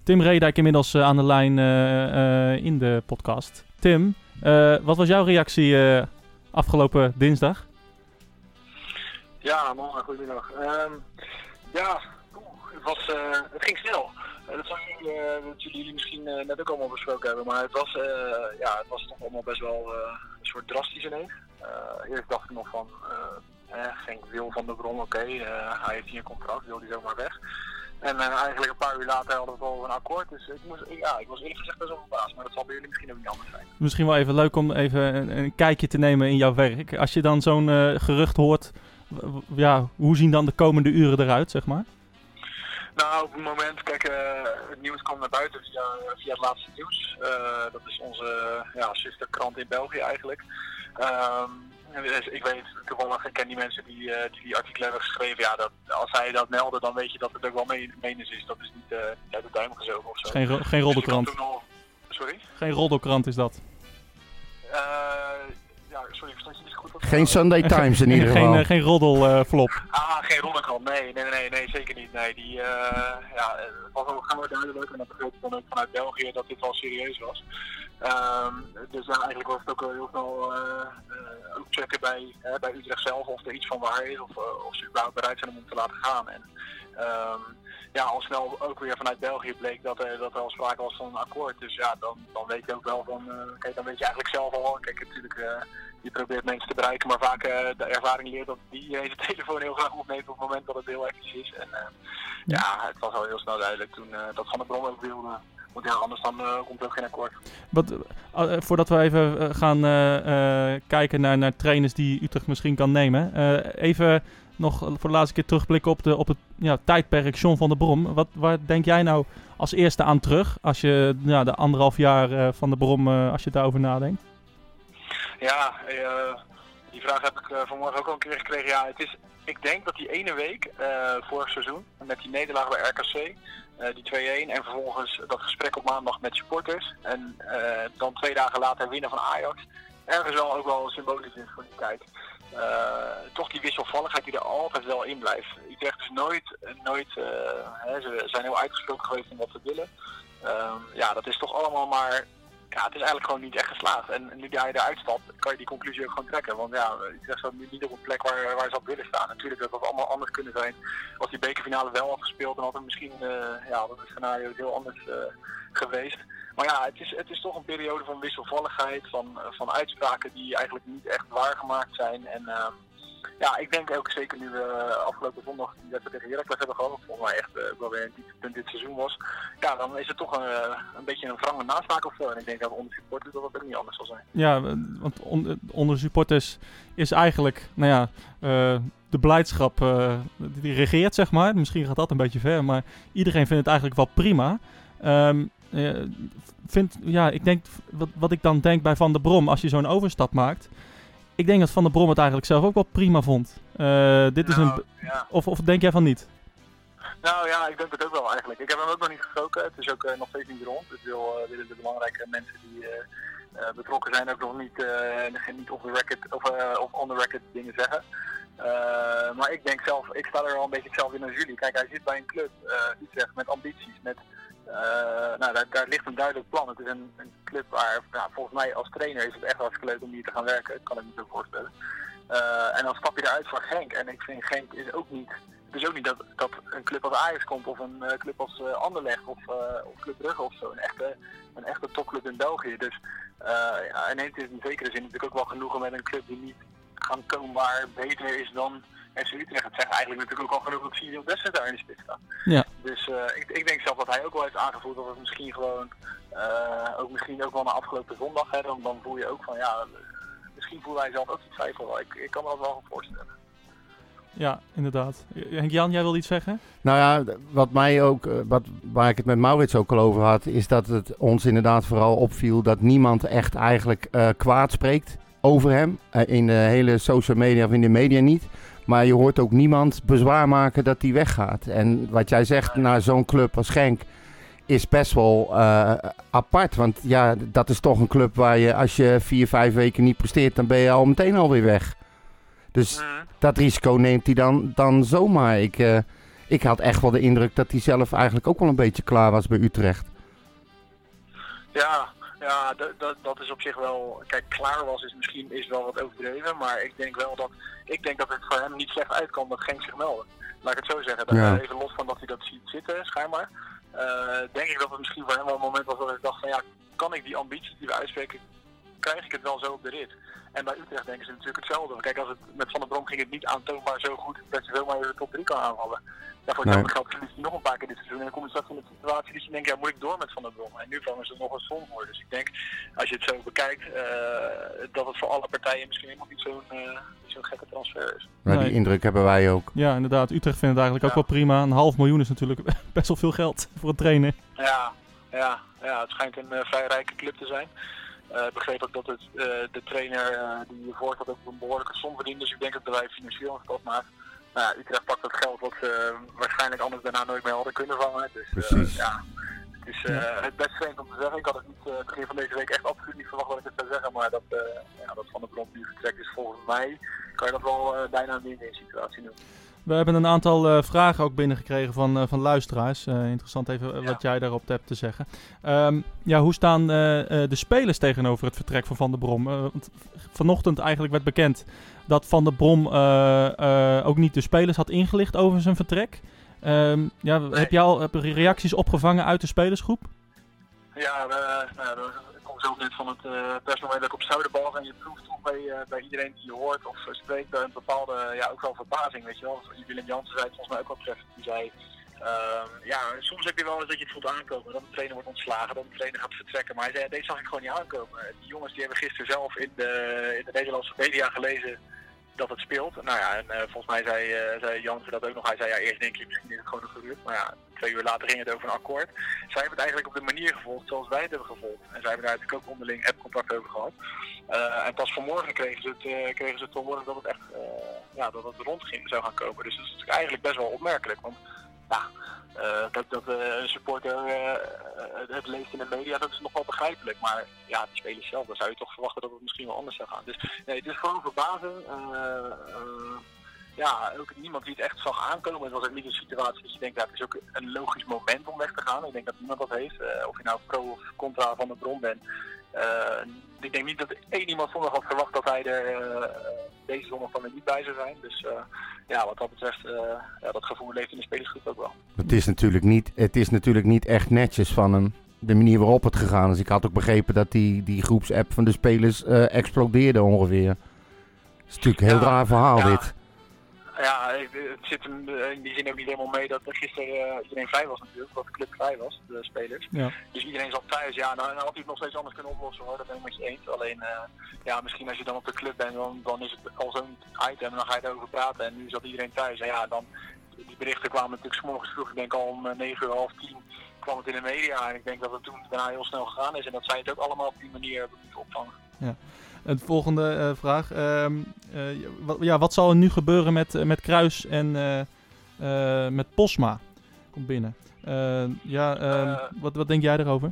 Tim Redijk inmiddels eh, aan de lijn eh, eh, in de podcast. Tim, wat was jouw reactie afgelopen dinsdag? Ja, morgen, goedemiddag. Ehm, ja, het, was, het ging snel. Dat jullie, dat zullen jullie misschien net ook allemaal besproken hebben. Maar het was, ja, het was toch allemaal best wel een soort drastisch ineens. Eh eerst dacht ik nog van, eh, Genk wil van de bron, oké, hij heeft hier een contract, wil hij zomaar weg. En eh, eigenlijk een paar uur later hadden we al een akkoord. Dus ik, moest, ja, ik was eerlijk gezegd best wel verbaasd. Maar dat zal bij jullie misschien ook niet anders zijn. Misschien wel even leuk om even een, een kijkje te nemen in jouw werk. Als je dan zo'n eh, gerucht hoort, ja, hoe zien dan de komende uren eruit, zeg maar? Nou, op het moment, kijk, eh, het nieuws kwam naar buiten via, via het laatste nieuws. Dat is onze ja, zusterkrant in België eigenlijk. Ehm, ik weet toevallig, ik ken die mensen die eh, die, die artikelen hebben geschreven. Ja, dat, als zij dat melden, dan weet je dat het ook wel me- menens is. Dat is niet, eh, uit de duim gezogen of zo. geen, ro- geen Dus ik roddelkrant. al- Sorry? Geen roddelkrant is dat. Eh, ja, sorry, verstond je niet goed? wat- Geen Sunday Times in ieder geen, geval. eh, geen roddelflop. Ah, geen rollerkrant. Nee, nee, nee, nee, zeker niet. Nee, die, eh, ja, het was ook gauw duidelijk, en dat begreep ik dan ook vanuit België, dat dit wel serieus was. Ehm, dus ja, eigenlijk was het ook heel snel eh, eh, ook checken bij, bij Utrecht zelf of er iets van waar is, of, eh, of ze überhaupt bereid zijn om hem te laten gaan. En ehm, ja, al snel ook weer vanuit België bleek dat, er dat er al sprake was van een akkoord. Dus ja, dan, dan weet je ook wel van, kijk, dan weet je eigenlijk zelf al, kijk, natuurlijk... je probeert mensen te bereiken, maar vaak de ervaring leert dat die deze telefoon heel graag opneemt op het moment dat het heel hectisch is. En eh, ja, het was al heel snel duidelijk toen dat Van der Brom ook wilde. Want ja, anders dan eh, komt er ook geen akkoord. Wat, eh, eh, voordat we even gaan kijken naar, naar trainers die Utrecht misschien kan nemen. even nog voor de laatste keer terugblikken op, de, op het ja, tijdperk John van der Brom. Wat, waar denk jij nou als eerste aan terug? Als je ja, de anderhalf jaar van de Brom, als je daarover nadenkt. Ja, die vraag heb ik vanmorgen ook al een keer gekregen. Ja, het is, ik denk dat die ene week, vorig seizoen, met die nederlaag bij RKC, die 2-1 en vervolgens dat gesprek op maandag met supporters en eh, dan twee dagen later winnen van Ajax, ergens wel ook wel symbolisch is voor die tijd. Eh, toch die wisselvalligheid die er altijd wel in blijft. Utrecht is nooit, nooit eh, hè, ze zijn heel uitgesproken geweest in wat ze willen. Ehm, ja, dat is toch allemaal maar ja, het is eigenlijk gewoon niet echt geslaagd. En nu jij eruit stapt, kan je die conclusie ook gewoon trekken. Want ja, Utrecht staat nu niet op een plek waar, waar ze op willen staan. Natuurlijk had dat allemaal anders kunnen zijn als die bekerfinale wel had gespeeld. Dan had het misschien, eh ja, het scenario heel anders eh, geweest. Maar ja, het is, het is toch een periode van wisselvalligheid, van, van uitspraken die eigenlijk niet echt waargemaakt zijn. En ehm, ja, ik denk ook zeker nu we afgelopen zondag die wedstrijd tegen Heracles hebben gehad, wat volgens mij echt uh, wel weer een dieptepunt dit seizoen was. Ja, dan is het toch een, een beetje een wrange nasmaak of zo. En ik denk dat onder supporters dat het ook niet anders zal zijn. Ja, want on, onder supporters is eigenlijk, nou ja, de blijdschap die regeert, zeg maar. Misschien gaat dat een beetje ver, maar iedereen vindt het eigenlijk wel prima. Um, ja, ik denk, wat, wat ik dan denk bij Van der Brom, als je zo'n overstap maakt. Ik denk dat Van der Brom het eigenlijk zelf ook wel prima vond. Uh, dit is nou, een. Ja. Of, of denk jij van niet? Nou ja, ik denk het ook wel eigenlijk. Ik heb hem ook nog niet gesproken. Het is ook uh, nog steeds niet rond. Dus wil, uh, willen de belangrijke mensen die betrokken zijn ook nog niet, niet off the record of, of on the record dingen zeggen. maar ik denk zelf, ik sta er wel een beetje hetzelfde in als jullie. Kijk, hij zit bij een club, Utrecht, met ambities, met nou, daar, ligt een duidelijk plan. Het is een, een club waar, nou, volgens mij als trainer is het echt hartstikke leuk om hier te gaan werken. Dat kan ik me zo voorstellen. Uh, en dan stap je eruit voor Genk. En ik vind Genk is ook niet, is ook niet dat, dat een club als Ajax komt of een uh, club als uh, of, Club Brugge of zo. Een echte, een echte topclub in België. Dus ja, en in zekere zin natuurlijk ook wel genoegen met een club die niet gaan komen waar beter is dan FC Utrecht. Het zegt eigenlijk natuurlijk ook al genoeg dat Cyril Dessers daar in de spits staat. Ja. Dus uh, ik, ik, denk zelf dat hij ook wel heeft aangevoeld dat het misschien gewoon, uh, ook misschien ook wel na afgelopen zondag, hè, dan, dan voel je ook van ja, misschien voelt hij zelf ook die twijfel. Ik, ik kan me dat wel voorstellen. Ja, inderdaad. Henk Jan, jij wil iets zeggen? Nou ja, wat mij ook, wat, waar ik het met Maurits ook al over had, is dat het ons inderdaad vooral opviel dat niemand echt eigenlijk uh, kwaad spreekt over hem. Uh, in de hele social media of in de media niet. Maar je hoort ook niemand bezwaar maken dat hij weggaat. En wat jij zegt naar zo'n club als Genk is best wel uh, apart. Want ja, dat is toch een club waar je als je vier, vijf weken niet presteert, dan ben je al meteen alweer weg. Dus mm. dat risico neemt hij dan, dan zomaar. Ik, uh, ik had echt wel de indruk dat hij zelf eigenlijk ook wel een beetje klaar was bij Utrecht. Ja, ja, dat, dat is op zich wel. Kijk, klaar was is misschien is wel wat overdreven. Maar ik denk wel dat. Ik denk dat het voor hem niet slecht uitkwam dat Genk zich meldde. Laat ik het zo zeggen. Dat, ja. Even los van dat hij dat ziet zitten, schijnbaar. Uh, denk ik dat het misschien voor hem wel een moment was dat ik dacht van ja, kan ik die ambitie die we uitspreken, krijg ik het wel zo op de rit. En bij Utrecht denken ze natuurlijk hetzelfde. Kijk, als het met Van der Brom ging het niet aantoonbaar zo goed dat je zomaar de top 3 kan aanvallen. Daarvoor nee. geld verliest hij nog een paar keer dit seizoen. En dan kom je straks in de situatie dat je denkt, ja, moet ik door met Van der Brom? En nu vangen ze nog een som voor. Dus ik denk, als je het zo bekijkt, uh, dat het voor alle partijen misschien helemaal niet zo'n uh, zo'n gekke transfer is. Maar die nee. indruk hebben wij ook. Ja, inderdaad. Utrecht vindt het eigenlijk ja. ook wel prima. Een half miljoen is natuurlijk best wel veel geld voor een trainer. Ja, ja, ja het schijnt een uh, vrij rijke club te zijn. Uh, begreep ook dat het, uh, de trainer uh, die hiervoor had ook een behoorlijke som verdiend. Dus ik denk dat wij financieel een stap maken. Nou ja, Utrecht pakt dat geld wat ze waarschijnlijk anders daarna nooit meer hadden kunnen vangen. Dus Precies. ja, het is het best vreemd om te zeggen. Ik had het niet begin van deze week echt absoluut niet verwacht dat ik het zou zeggen. Maar dat, ja, dat Van de Bron nu vertrekt is volgens mij, kan je dat wel bijna een win-win situatie noemen. We hebben een aantal uh, vragen ook binnengekregen van, uh, van luisteraars. Uh, interessant even wat jij daarop hebt te zeggen. Um, ja, hoe staan de spelers tegenover het vertrek van Van der Brom? want vanochtend eigenlijk werd bekend dat Van der Brom ook niet de spelers had ingelicht over zijn vertrek. Um, ja, nee. Heb je al heb reacties opgevangen uit de spelersgroep? Ja, nou, zelf net van het persmoment dat ik op Zuiderbal en je proeft toch bij, uh, bij iedereen die je hoort of spreekt een bepaalde, ja, ook wel verbazing, weet je wel. Willem Jansen zei het volgens mij ook wel treffend. Die zei, uh, ja, soms heb je wel eens dat je het voelt aankomen. Dat de trainer wordt ontslagen, dat de trainer gaat vertrekken. Maar hij zei, deze zag ik gewoon niet aankomen. Die jongens die hebben gisteren zelf in de, in de Nederlandse media gelezen dat het speelt. Nou ja, en uh, volgens mij zei, uh, zei Jansen dat ook nog. Hij zei, ja, eerst denk je misschien is het gewoon een gerucht. Maar ja, twee uur later ging het over een akkoord. Zij hebben het eigenlijk op de manier gevolgd zoals wij het hebben gevolgd. En zij hebben daar natuurlijk ook onderling app-contact over gehad. Uh, en pas vanmorgen kregen ze het, uh, kregen ze te horen dat het echt ja, dat het rond ging, zou gaan komen. Dus dat is natuurlijk eigenlijk best wel opmerkelijk. Want ja, dat, dat een supporter het leest in de media, dat is nog wel begrijpelijk. Maar ja, de spelers zelf, dan zou je toch verwachten dat het misschien wel anders zou gaan. Dus nee, het is gewoon verbazing ja, ook niemand die het echt zag aankomen. Het was ook niet een situatie dat je denkt, dat het is ook een logisch moment om weg te gaan. Ik denk dat niemand dat heeft. Of je nou pro of contra van de bron bent. Uh, ik denk niet dat één iemand zondag had verwacht dat hij er uh, deze zondag van er niet bij zou zijn. Dus ja, wat dat betreft, ja, dat gevoel leeft in de spelersgroep ook wel. Het is natuurlijk niet, het is natuurlijk niet echt netjes van hem. De manier waarop het gegaan is. Ik had ook begrepen dat die, die groepsapp van de spelers explodeerde ongeveer. Het is natuurlijk een heel ja, raar verhaal ja. dit. Ja, het zit hem eh, in die zin ook niet helemaal mee dat er gisteren uh, iedereen vrij was natuurlijk, dat de club vrij was, de spelers. Ja. Dus iedereen zat thuis. Ja, nou, nou had hij het nog steeds anders kunnen oplossen hoor, dat ben ik met je eens. Alleen, uh, ja, misschien als je dan op de club bent, dan, dan is het al zo'n item en dan ga je erover praten. En nu zat iedereen thuis. En ja, dan, die berichten kwamen natuurlijk s morgens vroeg, ik denk al om 9 uur, half 10 kwam het in de media. En ik denk dat het toen daarna heel snel gegaan is en dat zij het ook allemaal op die manier hebben moeten opvangen. Ja. Een volgende uh, vraag. Uh, uh, wat, ja, wat zal er nu gebeuren met, met Kruis en met Posma? Komt binnen. ja, ehm, wat, wat denk jij erover?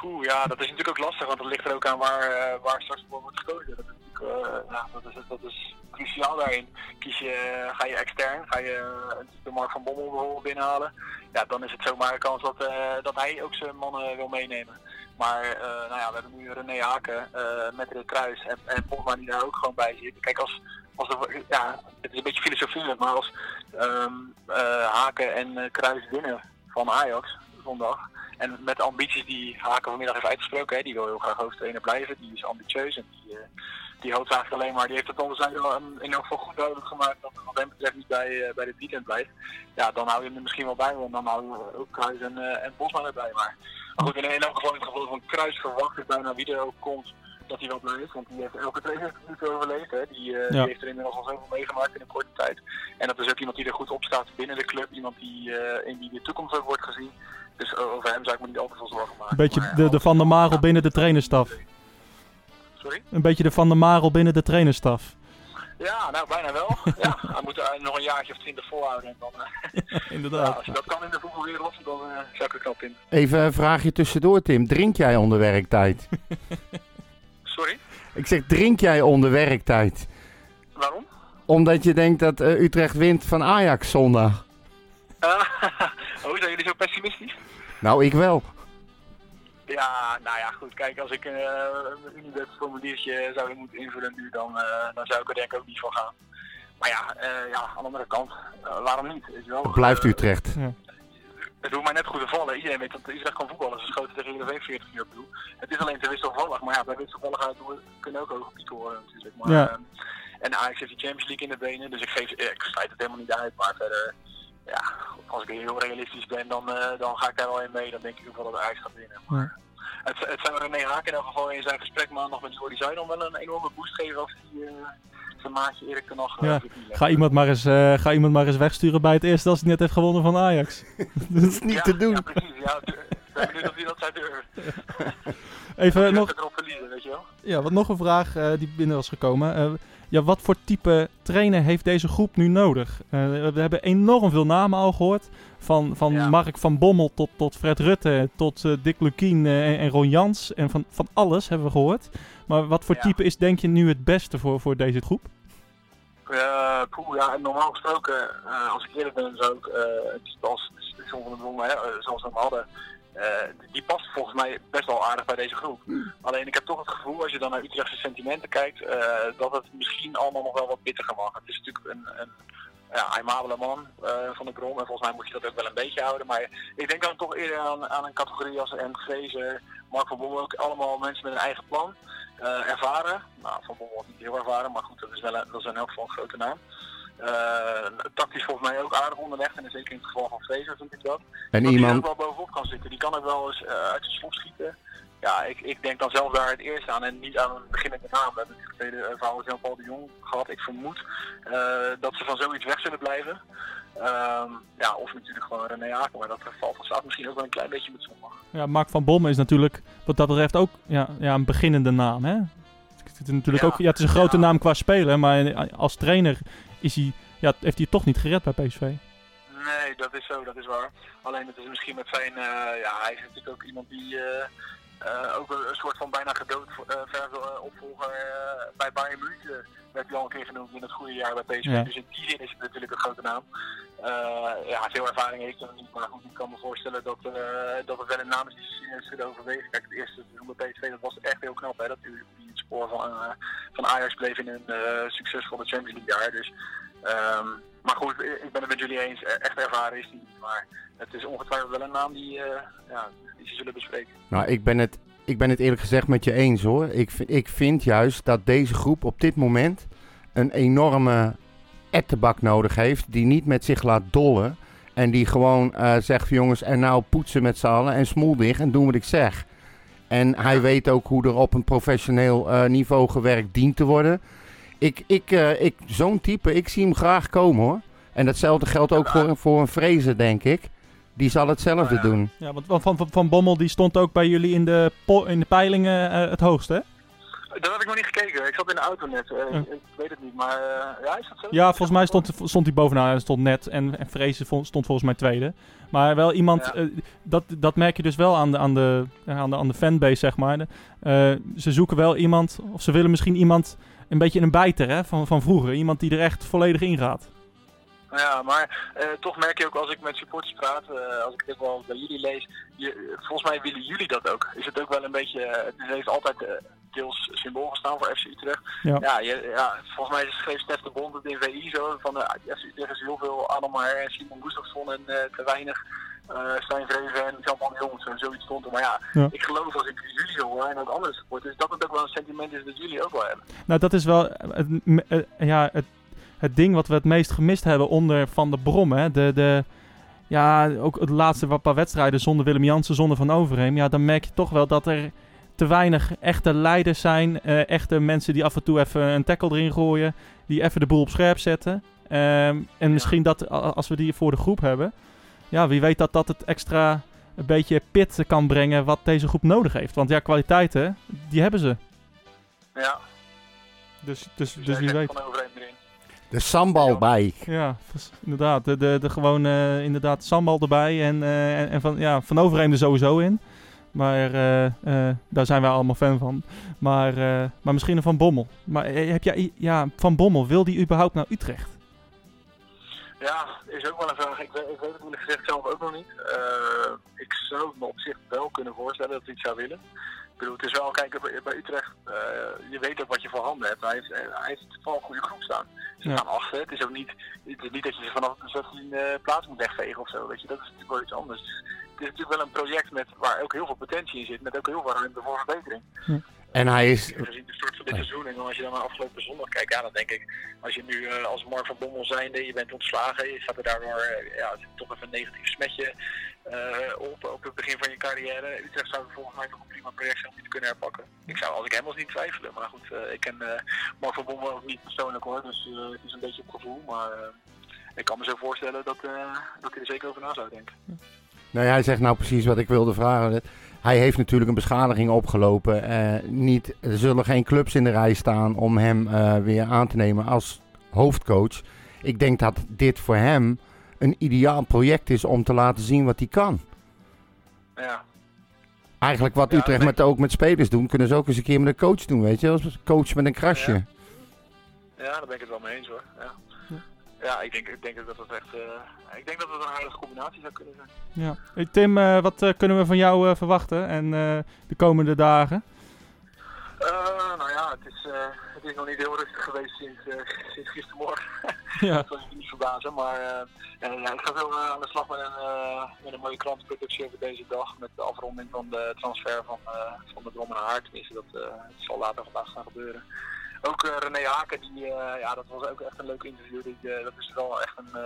Poeh, ja, dat is natuurlijk ook lastig, want het ligt er ook aan waar, waar straks voor wordt gekozen. Dat is, natuurlijk, nou, dat, is, dat is cruciaal daarin. Kies je, ga je extern, ga je de Mark van Bommel binnenhalen, ja, dan is het zomaar een kans dat, dat hij ook zijn mannen wil meenemen. Maar nou ja, we hebben nu René Haken met Rick Kruis en, en die daar ook gewoon bij zit. Kijk, als, als ja, het is een beetje filosofie, maar als uh, Haken en Kruis winnen van Ajax zondag. En met de ambities die Haken vanmiddag heeft uitgesproken, hè, die wil heel graag hoofdtrainer blijven, die is ambitieus en die, die hoopt eigenlijk alleen maar, die heeft het onder zijn in elk geval goed duidelijk gemaakt dat het wat hem betreft niet bij, bij dit weekend blijft. Ja, dan hou je hem er misschien wel bij, want dan houden we ook Kruis en, en Bosman erbij. Maar maar goed, in, in elk geval in het geval van Kruis verwacht ik bijna wie er ook komt dat hij wel blijft. Want die heeft elke training minuten overleefd. Hè. Die, uh, ja. die heeft er inmiddels al zoveel meegemaakt in een korte tijd. En dat is ook iemand die er goed op staat binnen de club. Iemand die uh, in wie de toekomst ook wordt gezien. Dus over hem zou ik me niet altijd veel zorgen maken. Een beetje maar, de, de Van der Marel binnen de trainerstaf. Sorry? Een beetje de Van der Marel binnen de trainerstaf. Ja, nou bijna wel. ja, hij moet er nog een jaartje of twintig volhouden. En dan, ja, inderdaad. Ja, als je dat kan in de voetbalwereld, dan uh, zou ik er knap in. Even een vraagje tussendoor, Tim. Drink jij onder werktijd? Sorry? Ik zeg, drink jij onder werktijd? Waarom? Omdat je denkt dat uh, Utrecht wint van Ajax zondag. Uh, oh, zijn jullie zo pessimistisch? Nou, ik wel. Ja, nou ja, goed. Kijk, als ik uh, een Unibet formuliertje zou moeten invullen nu, dan, uh, dan zou ik er denk ik ook niet voor gaan. Maar ja, uh, ja aan de andere kant, waarom niet? Wel? Het blijft Utrecht. Ja. Het hoeft mij net goed te vallen. Iedereen weet dat Utrecht kan voetballen. Ze schoten tegen Heerenveen 40 uur op doel. Het is alleen te wisselvallig. Maar ja, bij wisselvalligheid kunnen ook hoge pieken worden natuurlijk. Maar, ja. en Ajax heeft die Champions League in de benen. Dus ik, geef, ik sluit het helemaal niet uit. Maar verder, ja, als ik heel realistisch ben, dan, dan ga ik daar wel in mee. Dan denk ik ook wel dat Ajax gaat winnen. Maar, Ja. Het, het zou René Haak in elk geval in zijn gesprek maandag met Jordi Zuidam wel een enorme boost geven als hij uh, zijn maatje Erik ten Hag ja. ga, iemand maar eens, uh, ga iemand maar eens wegsturen bij het eerste als hij net heeft gewonnen van Ajax. dat is niet ja, te doen. Ja, precies. Ja, ik ben benieuwd of hij dat zou durven. Even nog, erop verliezen, weet je wel? Ja, wat nog een vraag uh, die binnen was gekomen. Ja, wat voor type trainer heeft deze groep nu nodig? we hebben enorm veel namen al gehoord. Van, van Ja. Mark van Bommel tot, tot Fred Rutte, tot eh, Dick Lukien eh, en, en Ron Jans. En van, van alles hebben we gehoord. Maar wat voor Ja. type is denk je nu het beste voor, voor deze groep? Uh, poeh, ja, normaal gesproken, als ik eerlijk ben, zou ik uh, het type als John van der Brom, hè, zoals we hem hadden, die past volgens mij best wel aardig bij deze groep. Alleen ik heb toch het gevoel, als je dan naar Utrechtse sentimenten kijkt, uh, dat het misschien allemaal nog wel wat bitterder mag. Het is natuurlijk een, een ja, aimabele man uh, van de Brom en volgens mij moet je dat ook wel een beetje houden. Maar ik denk dan toch eerder aan, aan een categorie als M. Gezer, Mark van Bommel, ook allemaal mensen met een eigen plan. Uh, ervaren. Nou, Van Bommel niet heel ervaren, maar goed, dat is, wel een, dat is in elk geval een grote naam. Tactisch volgens mij ook aardig onderlegd en zeker in het geval van Fraser vind ik dat. En dat iemand... kan zitten. Die kan ook wel eens uh, uit zijn slot schieten. Ja, ik, ik denk dan zelf daar het eerst aan en niet aan een beginnende naam. We hebben het tweede verhaal van Paul de Jong gehad. Ik vermoed uh, dat ze van zoiets weg zullen blijven. Um, ja, of natuurlijk gewoon René Haken, maar dat valt van staat misschien ook wel een klein beetje met zondag. Ja, Mark van Bommel is natuurlijk wat dat betreft ook ja, ja, een beginnende naam. Hè? Het is, natuurlijk Ja, ook, ja, het is een grote ja. naam qua speler, maar als trainer is hij, ja, heeft hij het toch niet gered bij PSV. Nee, dat is zo, dat is waar. Alleen het is misschien met zijn, uh, ja, hij is natuurlijk ook iemand die uh, uh, ook een, soort van bijna gedood opvolger bij Bayern München werd hij al een keer genoemd in het goede jaar bij PSV. Ja. Dus in die zin is het natuurlijk een grote naam. ja, veel ervaring heeft hij nog niet, maar goed, ik kan me voorstellen dat, dat het wel een naam is die ze zullen overwegen. Kijk, het eerste seizoen bij PSV dat was echt heel knap, hè, dat hij het spoor van, van Ajax bleef in een succesvolle Champions League jaar. Dus Um, maar goed, ik ben het met jullie eens. Echt ervaren is hij niet. Maar het is ongetwijfeld wel een naam die, uh, ja, die ze zullen bespreken. Nou, ik ben, het, ik ben het eerlijk gezegd met je eens hoor. Ik, ik vind juist dat deze groep op dit moment een enorme ettenbak nodig heeft. Die niet met zich laat dollen. En die gewoon eh, zegt van jongens, en nou poetsen met z'n allen en smoel dicht en doen wat ik zeg. En hij weet ook hoe er op een professioneel eh, niveau gewerkt dient te worden. Ik, ik, eh, ik, Zo'n type, ik zie hem graag komen hoor. En datzelfde geldt ook voor, voor een Vrezen, denk ik. Die zal hetzelfde Nou ja. doen. Ja, want Van, van, van Bommel die stond ook bij jullie in de, po- in de peilingen eh, het hoogst, hè? Dat had ik nog niet gekeken. Ik zat in de auto net. Eh, ik, weet het niet, maar eh, ja, is dat zo? Ja, volgens mij stond, stond hij bovenaan. Hij stond net en, en Vrezen stond volgens mij tweede. Maar wel iemand, Ja. eh, dat, dat merk je dus wel aan de, aan de, aan de, aan de fanbase, zeg maar. Ze zoeken wel iemand, of ze willen misschien iemand, een beetje een bijter hè, van, van vroeger. Iemand die er echt volledig in gaat. Ja, maar eh, toch merk je ook als ik met supporters praat, eh, als ik dit wel bij jullie lees, je, volgens mij willen jullie dat ook. Is het ook wel een beetje, eh, het heeft altijd deels symbool gestaan voor FC Utrecht. Ja. Ja, je, ja volgens mij schreef Stef de Bond het in VI zo, van FC Utrecht is heel veel Adelmaar en Simon Gustafsson en te weinig eh Stijn Vreven en Jan-Man Jongens en zoiets stond er. Maar ja, Ja. ik geloof als ik jullie zo hoor en ook andere supporters, dat het ook wel een sentiment is dat jullie ook wel hebben. Nou, dat is wel ja, het, het ding wat we het meest gemist hebben onder Van de Brom. Hè? De, de, ja, ook het laatste paar wedstrijden zonder Willem Jansen, zonder Van Overheem. Ja, dan merk je toch wel dat er te weinig echte leiders zijn. eh, echte mensen die af en toe even een tackle erin gooien. Die even de boel op scherp zetten. Ehm, en misschien dat als we die voor de groep hebben. Ja, wie weet dat dat het extra een beetje pit kan brengen wat deze groep nodig heeft. Want ja, kwaliteiten, die hebben ze. Ja, Dus, dus, dus, dus wie weet. van. De sambal bij. Ja, inderdaad. De, de, de gewoon eh, inderdaad sambal erbij. En, eh, en, en van, ja, van Overheem er sowieso in. Maar eh, eh, daar zijn wij allemaal fan van. Maar, eh, maar misschien een Van Bommel. Maar heb jij, ja, Van Bommel, wil die überhaupt naar Utrecht? Ja, is ook wel een vraag. Ik weet, ik weet het eerlijk gezegd zelf ook nog niet. Eh, ik zou het me op zich wel kunnen voorstellen dat hij het zou willen. Ik bedoel, het is wel, kijk, bij, bij Utrecht, eh, je weet ook wat je voor handen hebt. Hij heeft, hij heeft vooral een goede groep staan. Ze Ja. gaan achter. Het is ook niet, het is niet dat je ze vanaf de 16 eh, plaats moet wegvegen of zo. Weet je. Dat is natuurlijk wel iets anders. Het is natuurlijk wel een project met, waar ook heel veel potentie in zit. Met ook heel veel ruimte voor verbetering. En hij is... Gezien de start van dit seizoen en als je dan naar afgelopen zondag kijkt, ja, dan denk ik, als je nu eh, als Mark van Bommel zijnde, je bent ontslagen, je gaat er daardoor eh, ja, toch even een negatief smetje eh, op op het begin van je carrière. Utrecht zou volgens mij nog een prima project zijn om te kunnen herpakken. Ik zou als ik hem was niet twijfelen, maar goed, ik ken Mark van Bommel ook niet persoonlijk hoor, dus het is een beetje op gevoel, maar ik kan me zo voorstellen dat, dat hij er zeker over na zou denken. Nou, hij zegt nou precies wat ik wilde vragen. Hij heeft natuurlijk een beschadiging opgelopen. Eh, niet, er zullen geen clubs in de rij staan om hem eh, weer aan te nemen als hoofdcoach. Ik denk dat dit voor hem een ideaal project is om te laten zien wat hij kan. Ja, Eigenlijk wat Ja, Utrecht met, ook met spelers doen, kunnen ze ook eens een keer met een coach doen, weet je. Als coach met een krasje. Ja. Ja, daar ben ik het wel mee eens hoor. Ja, ja ik, denk, ik denk dat dat echt. eh, ik denk dat het een aardige combinatie zou kunnen zijn. Ja. Hey, Tim, eh, wat eh, kunnen we van jou verwachten en de komende dagen? Nou ja, het is, het is nog niet heel rustig geweest sinds, sinds gistermorgen. Ja. dat zal je niet verbazen. Maar ja, ik ga veel aan de slag met een, met een mooie krantenproductie over deze dag. Met de afronding van de transfer van, van de Brom Haar. Tenminste, dat, dat zal later vandaag gaan gebeuren. Ook eh, René Haken, die, eh, ja, dat was ook echt een leuk interview. Die, eh, dat is wel echt een,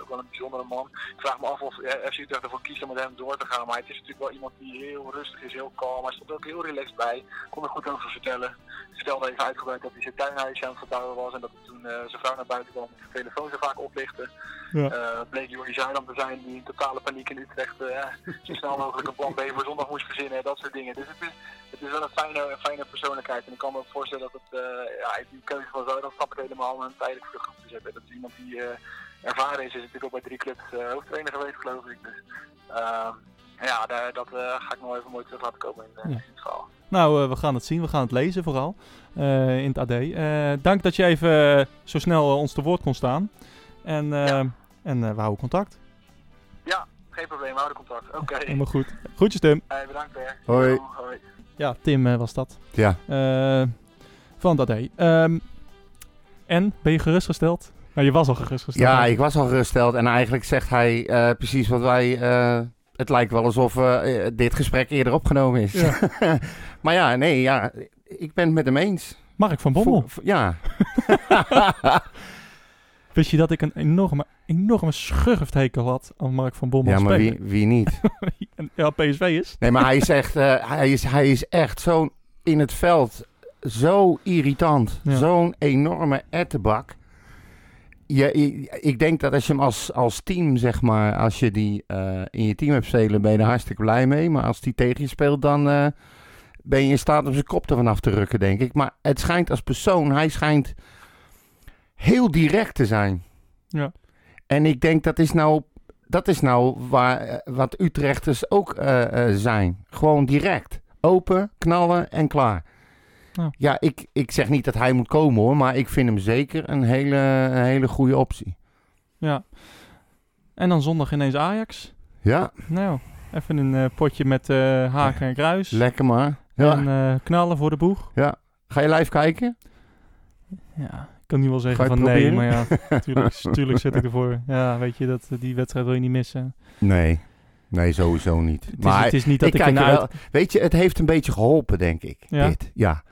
ook wel een bijzondere man. Ik vraag me af of FC Utrecht ervoor kiest om met hem door te gaan. Maar het is natuurlijk wel iemand die heel rustig is, heel kalm. Hij stond ook heel relaxed bij. Kon er goed over vertellen. Vertelde even uitgebreid dat hij zijn tuinhuisje aan het verbouwen was. En dat hij toen zijn vrouw naar buiten kwam. De telefoon zo vaak oplichtte. Ja. Bleek Jordi Zuidam te zijn die in totale paniek in Utrecht zo snel mogelijk een plan B voor zondag moest verzinnen. Dat soort dingen. Dus het is, het is wel een fijne, fijne persoonlijkheid. En ik kan me ook voorstellen dat het, ja, die keuze van Zuidam snap ik helemaal om hem tijdelijk voor de groep te zetten. Dat is iemand die eh, ervaren is. Is natuurlijk ook bij drie clubs eh, hoofdtrainer geweest geloof ik. Dus, ehm, ja, daar, dat eh, ga ik nog even mooi terug laten komen in, eh, Ja. in het verhaal. Nou, eh, we gaan het zien. We gaan het lezen vooral eh, in het AD. Eh, dank dat je even eh, zo snel eh, ons te woord kon staan. En, eh, Ja. en eh, we houden contact. Ja, geen probleem. Houden contact. Oké. Helemaal goed. Groetjes Tim. Hey, bedankt weer. Hoi. Hoi. Ja, Tim eh, was dat. Ja. Van AD. Ehm, en, ben je gerustgesteld? Nou, je was al gerustgesteld. Ja, ik was al geruststeld. En eigenlijk zegt hij eh, precies wat wij... eh, het lijkt wel alsof eh, dit gesprek eerder opgenomen is. Ja. maar ja, nee, ja, ik ben het met hem eens. Mark van Bommel. Vo- ja. Wist je dat ik een enorme, enorme schurfthekel had aan Mark van Bommel Ja, maar wie, wie niet? Ja, PSV is. Nee, maar hij is echt, hij is, hij is echt zo'n in het veld zo irritant. Ja. Zo'n enorme. Je, je- ik denk dat als je hem als, als team, zeg maar, als je die eh, in je team hebt spelen, ben je er hartstikke blij mee. Maar als die tegen je speelt, dan eh, ben je in staat om zijn kop ervan af te rukken, denk ik. Maar het schijnt als persoon, hij schijnt heel direct te zijn. Ja. En ik denk dat is nou, dat is nou waar, eh, wat Utrechters ook zijn. Gewoon direct. Open, knallen en klaar. Ja. Ja, ik, ik zeg niet dat hij moet komen hoor, maar ik vind hem zeker een hele, een hele goede optie. Ja. En dan zondag ineens Ajax. Ja, Nou, even een eh, potje met eh, haken en kruis. lekker maar. Ja. En eh, knallen voor de boeg. Ga je live kijken? Ja, ik kan nu wel zeggen van nee, maar ja, tuurlijk, tuurlijk zit ik ervoor. Ja, weet je, dat, die wedstrijd wil je niet missen. Nee, nee sowieso niet. Het is, maar het is niet dat ik ik, kijk er uit... wel, weet je, het heeft een beetje geholpen, denk ik. Ja? Dit, ja.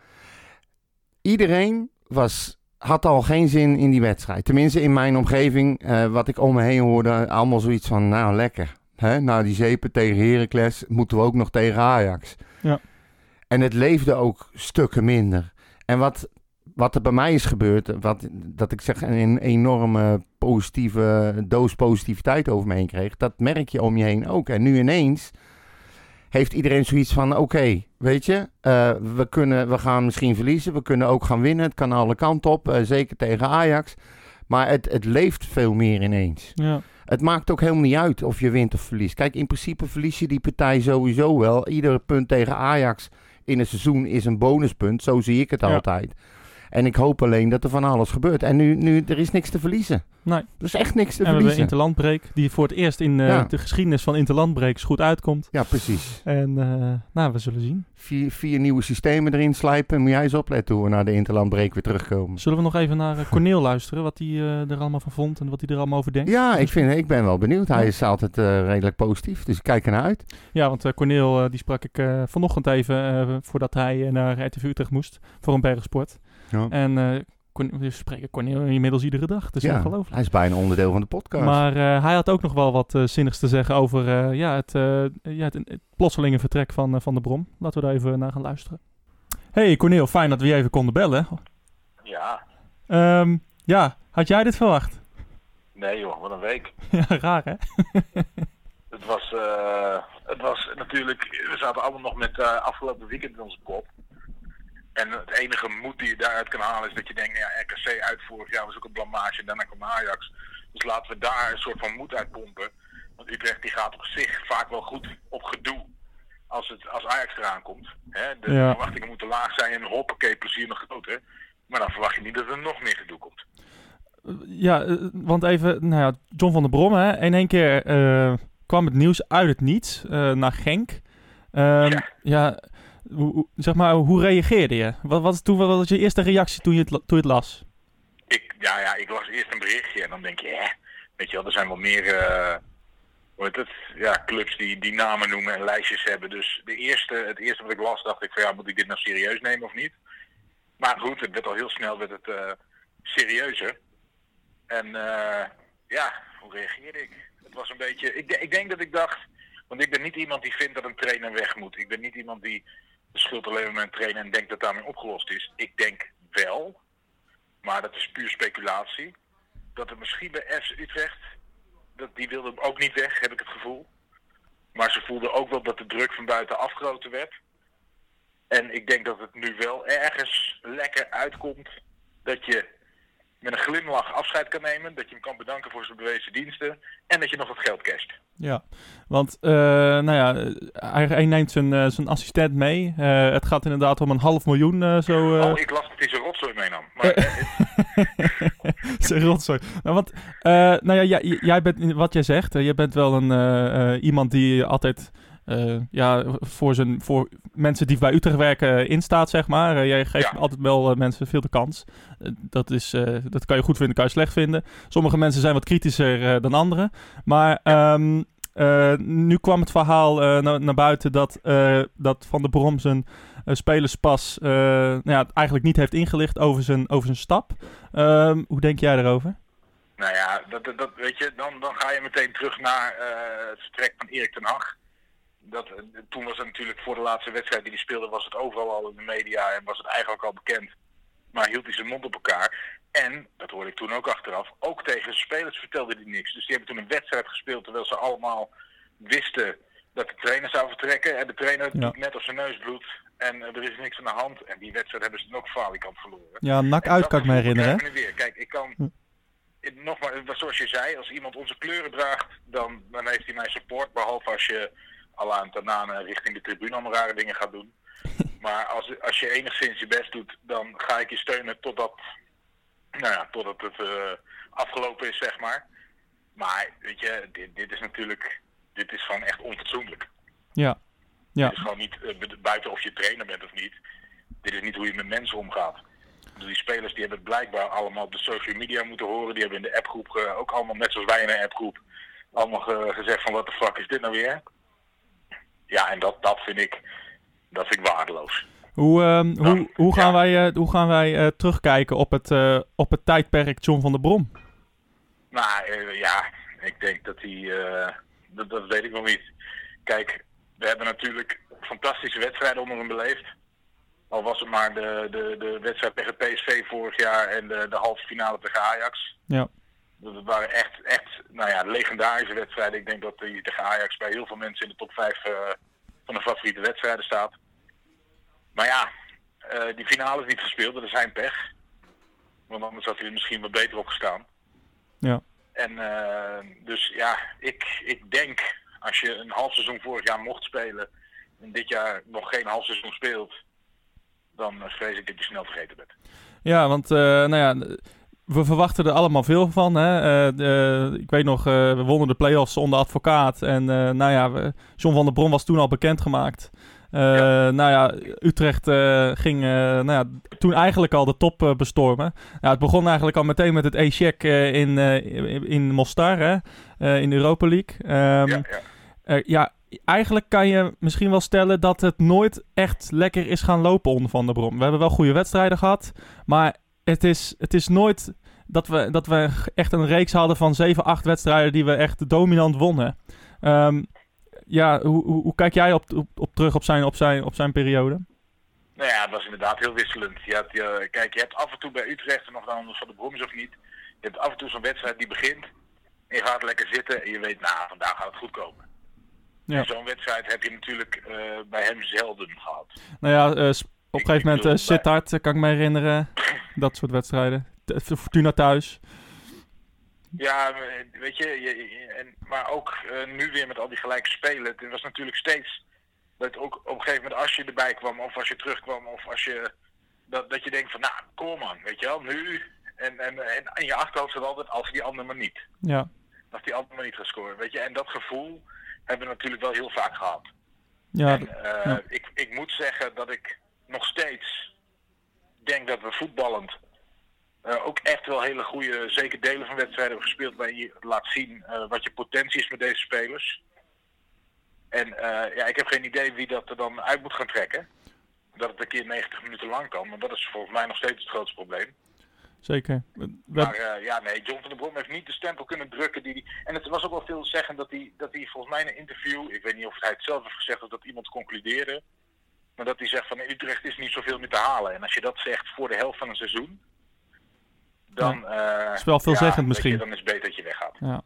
Iedereen was, had al geen zin in die wedstrijd. Tenminste, in mijn omgeving, eh, wat ik om me heen hoorde, allemaal zoiets van, nou lekker. Hè? Nou, die zeepen tegen Heracles moeten we ook nog tegen Ajax. Ja. En het leefde ook stukken minder. En wat, wat er bij mij is gebeurd, wat, dat ik zeg een enorme positieve doos positiviteit over me heen kreeg, dat merk je om je heen ook. En nu ineens heeft iedereen zoiets van, oké, weet je, eh, we, kunnen, we gaan misschien verliezen, we kunnen ook gaan winnen, het kan alle kanten op, eh, zeker tegen Ajax. Maar het, het leeft veel meer ineens. Ja, Het maakt ook helemaal niet uit of je wint of verliest. Kijk, in principe verlies je die partij sowieso wel. Iedere punt tegen Ajax in een seizoen is een bonuspunt. Zo zie ik het Ja. altijd. En ik hoop alleen dat er van alles gebeurt. En nu, nu er is niks te verliezen. nee. Er is echt niks te En we hebben verliezen. Interlandbreek, die voor het eerst in eh, Ja. de geschiedenis van Interlandbreeks goed uitkomt. Ja, precies. En eh, nou, we zullen zien. Vier, vier nieuwe systemen erin slijpen. Moet jij eens opletten hoe we naar de Interlandbreek weer terugkomen. Zullen we nog even naar eh, Corneel luisteren, wat hij er allemaal van vond en wat hij er allemaal over denkt? Ja, ik, vind, ik ben wel benieuwd. Hij Ja. is altijd redelijk positief. Dus ik kijk ernaar uit. Ja, want Corneel, die sprak ik vanochtend even voordat hij naar RTV Utrecht moest voor een bergsport. Ja. En eh we spreken Corneel inmiddels iedere dag, dat is ja, ongelooflijk. hij is bijna onderdeel van de podcast. Maar eh, hij had ook nog wel wat eh, zinnigs te zeggen over eh, ja, het, eh, ja, het, het plotselinge vertrek van, van de Brom. Laten we daar even naar gaan luisteren. Hey Corneel, fijn dat we je even konden bellen. Ja, Ehm, ja, had jij dit verwacht? nee joh, wat een week. ja, raar hè? Het was, eh, het was natuurlijk, we zaten allemaal nog met eh, afgelopen weekend in onze kop. En het enige moed die je daaruit kan halen is dat je denkt, nou ja, RKC uit vorig jaar was ook een blamage en daarna kwam Ajax. Dus laten we daar een soort van moed uit pompen. Want Utrecht die gaat op zich vaak wel goed op gedoe als, het, als Ajax eraan komt. Hè? De Ja. verwachtingen moeten laag zijn en hoppakee, plezier nog groter. Maar dan verwacht je niet dat er nog meer gedoe komt. Ja, eh, want even, nou ja, John van der Brom, hè, in één keer eh, kwam het nieuws uit het niets eh, naar Genk. Ehm, ja, Ja. Hoe, zeg maar, hoe reageerde je? Wat, wat, toen, wat was je eerste reactie toen je het, toen je het las? ik, ja, ja, ik las eerst een berichtje en dan denk je, hè, weet je wel, er zijn wel meer eh, hoe het? Ja, clubs die, die namen noemen en lijstjes hebben. Dus de eerste, het eerste wat ik las, dacht ik van ja, moet ik dit nou serieus nemen of niet? Maar goed, het werd al heel snel werd het, eh, serieuzer. En eh, ja, hoe reageerde ik? Het was een beetje, ik, ik denk dat ik dacht, want ik ben niet iemand die vindt dat een trainer weg moet. Ik ben niet iemand die de schuld alleen maar met een trainer en denkt dat daarmee opgelost is. Ik denk wel, maar dat is puur speculatie. Dat er misschien bij FC Utrecht, dat, die wilde hem ook niet weg, heb ik het gevoel. Maar ze voelden ook wel dat de druk van buitenaf groter werd. En ik denk dat het nu wel ergens lekker uitkomt dat je met een glimlach afscheid kan nemen. Dat je hem kan bedanken voor zijn bewezen diensten. En dat je nog wat geld casht. Ja, want eh, nou ja, hij, hij neemt zijn, eh, zijn assistent mee. Eh, het gaat inderdaad om een half miljoen zo. Oh, ik las dat hij zijn rotzooi meenam. Maar Zeg rotzooi. Nou, want, nou ja, jij, jij bent, wat jij zegt, je bent wel een, iemand die altijd eh, ja, voor, zijn, voor mensen die bij Utrecht werken instaat, zeg maar. Eh, jij geeft Ja. altijd wel eh, mensen veel de kans. Dat, is, dat kan je goed vinden, kan je slecht vinden. Sommige mensen zijn wat kritischer dan anderen. Maar ehm, eh, nu kwam het verhaal na- naar buiten dat, dat Van der Brom zijn spelerspas nou ja, eigenlijk niet heeft ingelicht over zijn, over zijn stap. Ehm, hoe denk jij daarover? Nou ja, dat, dat, weet je, dan, dan ga je meteen terug naar het vertrek van Erik ten Hag. Dat, eh, toen was het natuurlijk voor de laatste wedstrijd die hij speelde, was het overal al in de media en was het eigenlijk al bekend. Maar hield hij zijn mond op elkaar. En, dat hoorde ik toen ook achteraf, ook tegen zijn spelers vertelde hij niks. Dus die hebben toen een wedstrijd gespeeld terwijl ze allemaal wisten dat de trainer zou vertrekken. En de trainer Ja. doet net als zijn neus bloedt. En eh, er is niks aan de hand. En die wedstrijd hebben ze dan ook falikant verloren. Ja, nak uit kan ik me herinneren. nu weer. Kijk, ik kan... Hm. Nogmaals, zoals je zei, als iemand onze kleuren draagt, dan, dan heeft hij mijn support. Behalve als je al aan Tanane richting de tribune allemaal rare dingen gaat doen. Maar als, als je enigszins je best doet, dan ga ik je steunen totdat, nou ja, totdat het eh, afgelopen is, zeg maar. Maar, weet je, dit, dit is natuurlijk, dit is gewoon echt onfatsoenlijk. Ja. Ja. Is gewoon niet, eh, bu- buiten of je trainer bent of niet. Dit is niet hoe je met mensen omgaat. Die spelers die hebben het blijkbaar allemaal op de social media moeten horen. Die hebben in de appgroep eh, ook allemaal, net zoals wij in de appgroep, allemaal ge- gezegd van wat de fuck is dit nou weer? Ja, en dat, dat vind ik, dat vind ik waardeloos. Hoe, ehm, hoe, Ja. hoe gaan Ja. wij, eh, hoe gaan wij eh, terugkijken op het, eh, op het tijdperk John van der Brom? Nou eh, ja, ik denk dat hij, eh, dat, dat weet ik nog niet. Kijk, we hebben natuurlijk fantastische wedstrijden onder hem beleefd. Al was het maar de, de, de wedstrijd tegen PSV vorig jaar en de, de halve finale tegen Ajax. Ja. Dat waren echt, echt nou ja, legendarische wedstrijden. Ik denk dat die tegen Ajax bij heel veel mensen in de top 5 eh, van de favoriete wedstrijden staat. Maar ja, eh, die finale is niet gespeeld, dat is zijn pech. Want anders had hij er misschien wat beter op gestaan. Ja. En eh, dus ja, ik, ik denk als je een half seizoen vorig jaar mocht spelen en dit jaar nog geen half seizoen speelt, dan vrees ik dat je snel vergeten bent. Ja, want nou ja, we verwachten er allemaal veel van. Hè? Eh, ik weet nog, eh, we wonnen de play-offs zonder advocaat. En eh, nou ja, we, John van der Brom was toen al bekendgemaakt. Eh Nou ja, Utrecht ging nou ja, toen eigenlijk al de top bestormen. Ja, het begon eigenlijk al meteen met het E-check in, in, in Mostar, hè? In de Europa League. Ehm, ja, ja. ja, eigenlijk kan je misschien wel stellen dat het nooit echt lekker is gaan lopen onder Van der Brom. We hebben wel goede wedstrijden gehad, maar het is, het is nooit dat we, dat we echt een reeks hadden van 7, 8 wedstrijden die we echt dominant wonnen. Ehm, ja, hoe, hoe, hoe kijk jij op, op, op terug op zijn, op, zijn, op zijn periode? Nou ja, het was inderdaad heel wisselend. Je had, je, kijk, je hebt af en toe bij Utrecht, en of dan van de Brom is of niet, je hebt af en toe zo'n wedstrijd die begint. En je gaat lekker zitten en je weet, nou, vandaag gaat het goed komen. Ja. En zo'n wedstrijd heb je natuurlijk eh, bij hem zelden gehad. Nou ja, eh, een Ik- gegeven moment bedoel, uh, Sittard, eh, kan ik me herinneren. Dat soort wedstrijden. De- Fortuna thuis. Ja, eh, weet je, je- je- en, maar ook eh, nu weer met al die gelijke spelen. Het was natuurlijk steeds dat ook op een gegeven moment als je erbij kwam of als je terugkwam of als je dat, dat je denkt van nou, kom man, weet je wel, nu. En, en, en in je achterhoofd zit altijd als die ander maar niet. Ja, Als die ander maar niet gaat scoren, weet je. En dat gevoel hebben we natuurlijk wel heel vaak gehad. ja, en, eh, ja. ik, ik moet zeggen dat ik nog steeds denk dat we voetballend eh, ook echt wel hele goede, zeker delen van wedstrijden hebben gespeeld waar je laat zien eh, wat je potentie is met deze spelers. En eh, ja, ik heb geen idee wie dat er dan uit moet gaan trekken. Dat het een keer 90 minuten lang kan, maar dat is volgens mij nog steeds het grootste probleem. zeker. Maar ja, nee, John van der Brom heeft niet de stempel kunnen drukken die die... En het was ook wel veel zeggen dat hij, dat hij volgens mij in een interview... Ik weet niet of hij het zelf heeft gezegd of dat iemand concludeerde... Maar dat hij zegt van Utrecht is niet zoveel meer te halen. En als je dat zegt voor de helft van een seizoen... Dan, eh, is wel veelzeggend ja, misschien. Je, dan is het beter dat je weggaat. ja.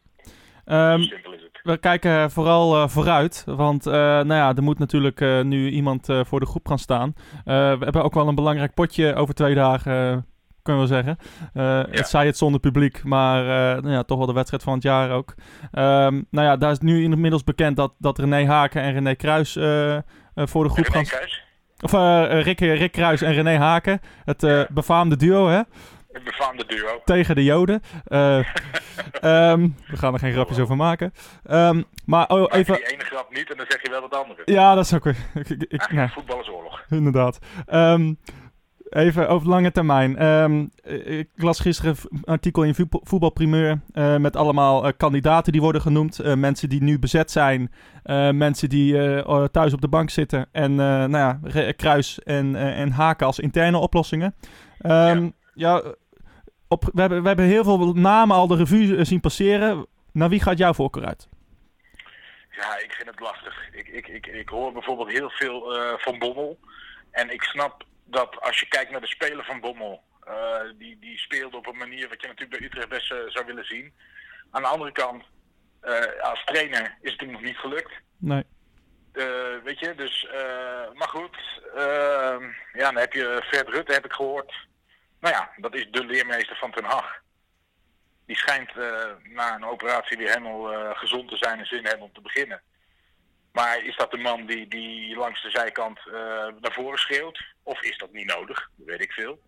Ehm, simpel is het. we kijken vooral eh, vooruit. Want eh, nou ja, er moet natuurlijk nu iemand voor de groep gaan staan. We hebben ook wel een belangrijk potje over twee dagen, kunnen we zeggen. Het zij het zonder publiek, maar nou ja, toch wel de wedstrijd van het jaar ook. Ehm, nou ja, daar is nu inmiddels bekend dat, dat René Haken en René Kruis voor de groep René. Kruis, Of eh, eh, Rick, Rick Kruis en René Haken. Het eh, Ja. befaamde duo, hè? het befaamde duo. tegen de Joden. Eh, ehm, we gaan er geen grapjes over maken. Ehm, maar oh, Maak even... die ene grap niet en dan zeg je wel wat andere. Ja, dat is ook weer... ik, ik, ik- nou, voetballersoorlog. inderdaad. Ehm, even over lange termijn. Ehm, eh, ik las gisteren een artikel in Voetbal- Voetbalprimeur... eh, met allemaal eh, kandidaten die worden genoemd. Mensen die nu bezet zijn. mensen die thuis op de bank zitten. En nou ja, Kruis en, en Haken als interne oplossingen. Ehm, ja. op, we, hebben, we hebben heel veel namen al de revue zien passeren. Naar wie gaat jouw voorkeur uit? Ja, ik vind het lastig. Ik, ik, ik, ik hoor bijvoorbeeld heel veel van Bommel. En ik snap dat als je kijkt naar de speler van Bommel, eh, die, die speelde op een manier wat je natuurlijk bij Utrecht best eh, zou willen zien. Aan de andere kant, eh, als trainer is het hem nog niet gelukt. Nee. Weet je, dus, maar goed. ehm, ja, dan heb je Fred Rutte, heb ik gehoord. Nou ja, dat is de leermeester van Ten Hag. Die schijnt na een operatie weer helemaal gezond te zijn en zin hebben om te beginnen. Maar is dat de man die, die langs de zijkant eh, naar voren schreeuwt? Of is dat niet nodig? Dat weet ik veel.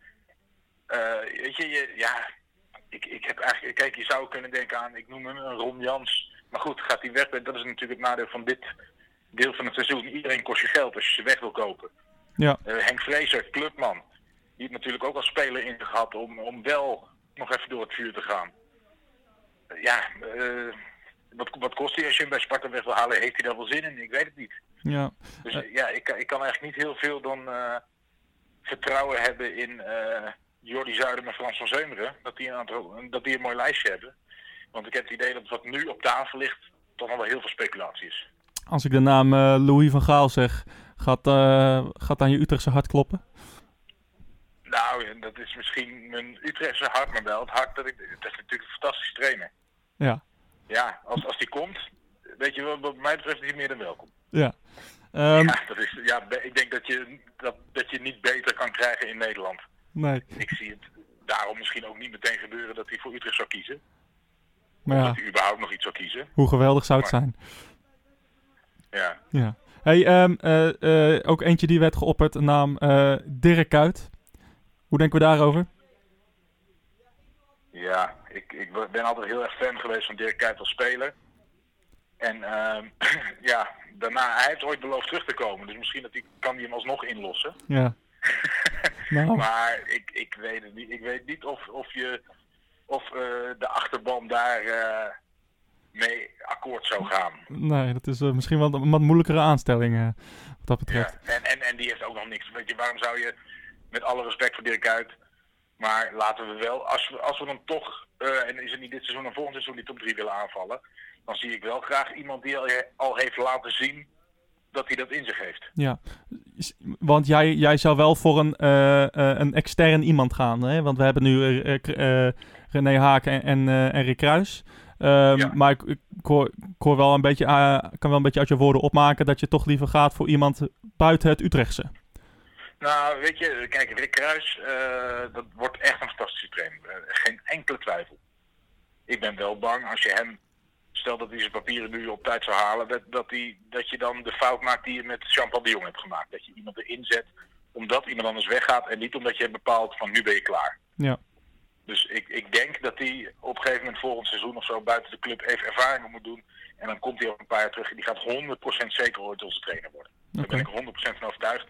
Eh, weet je, je, ja, ik, ik heb eigenlijk, kijk, je zou kunnen denken aan, ik noem hem een Ron Jans. Maar goed, gaat hij weg? Dat is natuurlijk het nadeel van dit deel van het seizoen. Iedereen kost je geld als je ze weg wil kopen. Ja. Eh, Henk Vrezer, clubman. Die heeft natuurlijk ook als speler in gehad om, om wel nog even door het vuur te gaan. Ja, eh, wat, wat kost hij als je hem bij Sparta weg wil halen? Heeft hij daar wel zin in? Ik weet het niet. Ja. Dus eh, ja, ik, kan- ik kan eigenlijk niet heel veel dan eh, vertrouwen hebben in eh Jordi Zuiden en Frans van Zeumeren. Dat die, een aantal, dat die een mooi lijstje hebben. Want ik heb het idee dat wat nu op tafel ligt, toch nog wel heel veel speculatie is. Als ik de naam Louis van Gaal zeg, gaat, gaat aan je Utrechtse hart kloppen? Nou, dat is misschien mijn Utrechtse hart, maar wel het hart dat ik. Het is natuurlijk een fantastische trainer. Ja. Ja, als, als die komt, weet je wat mij betreft is hij meer dan welkom. Ja. Ehm, ja, dat is, ja, ik denk dat je, dat, dat je niet beter kan krijgen in Nederland. Nee. Ik zie het daarom misschien ook niet meteen gebeuren dat hij voor Utrecht zou kiezen. Maar ja, Dat hij überhaupt nog iets zou kiezen. hoe geweldig zou het Maar- zijn? Ja. Ja. Hey, ehm, eh, eh, ook eentje die werd geopperd, naam eh, Dirk Kuyt. Hoe denken we daarover? Ja, ik, ik ben altijd heel erg fan geweest van Dirk Kuyt als speler. En ehm, ja, daarna, hij heeft ooit beloofd terug te komen. Dus misschien dat hij, kan hij hem alsnog inlossen. Ja. Nou, Maar ik, ik weet het niet. Ik weet niet of, of, je, of eh, de achterban daar eh, mee akkoord zou gaan. nee, dat is eh, misschien wel een wat moeilijkere aanstelling wat dat betreft. Ja. En, en, en die heeft ook nog niks. Weet je, waarom zou je, met alle respect voor Dirk Kuyt, maar laten we wel, als we, als we dan toch, eh, en is het niet dit seizoen, maar volgend seizoen die top 3 willen aanvallen, dan zie ik wel graag iemand die al, al heeft laten zien dat hij dat in zich heeft. Ja, want jij, jij zou wel voor een, eh, eh, een extern iemand gaan, hè? Want we hebben nu René Haak en, en, en Rick Kruis. Ehm, Ja. Maar ik, ik, hoor, ik hoor wel een beetje, eh, kan wel een beetje uit je woorden opmaken dat je toch liever gaat voor iemand buiten het Utrechtse. Nou, weet je, kijk, Rick Kruis, eh, dat wordt echt een fantastische trainer. Eh, geen enkele twijfel. Ik ben wel bang als je hem, stel dat hij zijn papieren nu op tijd zou halen, dat, dat, hij, dat je dan de fout maakt die je met Jean-Paul de Jong hebt gemaakt. Dat je iemand erin zet omdat iemand anders weggaat en niet omdat je hebt bepaald van nu ben je klaar. Ja. Dus ik, ik denk dat hij op een gegeven moment volgend seizoen of zo buiten de club even ervaringen moet doen. En dan komt hij over een paar jaar terug en die gaat 100% zeker ooit onze trainer worden. Daar ben ik 100% van overtuigd.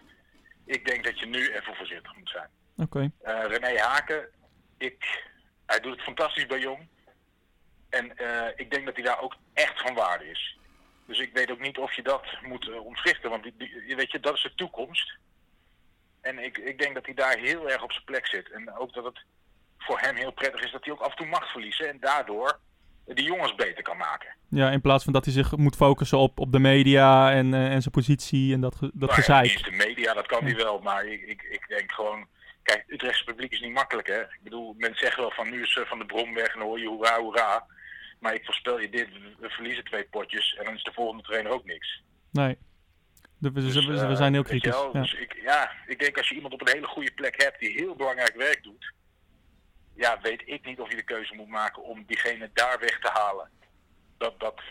Ik denk dat je nu even voorzichtig moet zijn. oké. Eh, René Haken, ik, hij doet het fantastisch bij Jong. En eh, ik denk dat hij daar ook echt van waarde is. Dus ik weet ook niet of je dat moet uh, ontwrichten, want die, weet je, dat is de toekomst. En ik, ik denk dat hij daar heel erg op zijn plek zit. En ook dat het voor hem heel prettig is dat hij ook af en toe macht verliezen en daardoor die jongens beter kan maken. Ja, in plaats van dat hij zich moet focussen op, op de media en, eh, en zijn positie en dat, ge- dat Nou gezeik. de media, dat kan hij wel, maar ik, ik, ik denk gewoon... Kijk, het Utrechtse publiek is niet makkelijk, hè. Ik bedoel, mensen zeggen wel van nu is eh, Van de Brom weg en dan hoor je hoera, hoera. Maar ik voorspel je dit, we- verliezen twee potjes en dan is de volgende trainer ook niks. Nee. Dus, we, eh, zijn heel kritisch. wel, Ja. Dus ik, ja, ik denk als je iemand op een hele goede plek hebt die heel belangrijk werk doet... Ja, weet ik niet of je de keuze moet maken om diegene daar weg te halen. Dat, dat...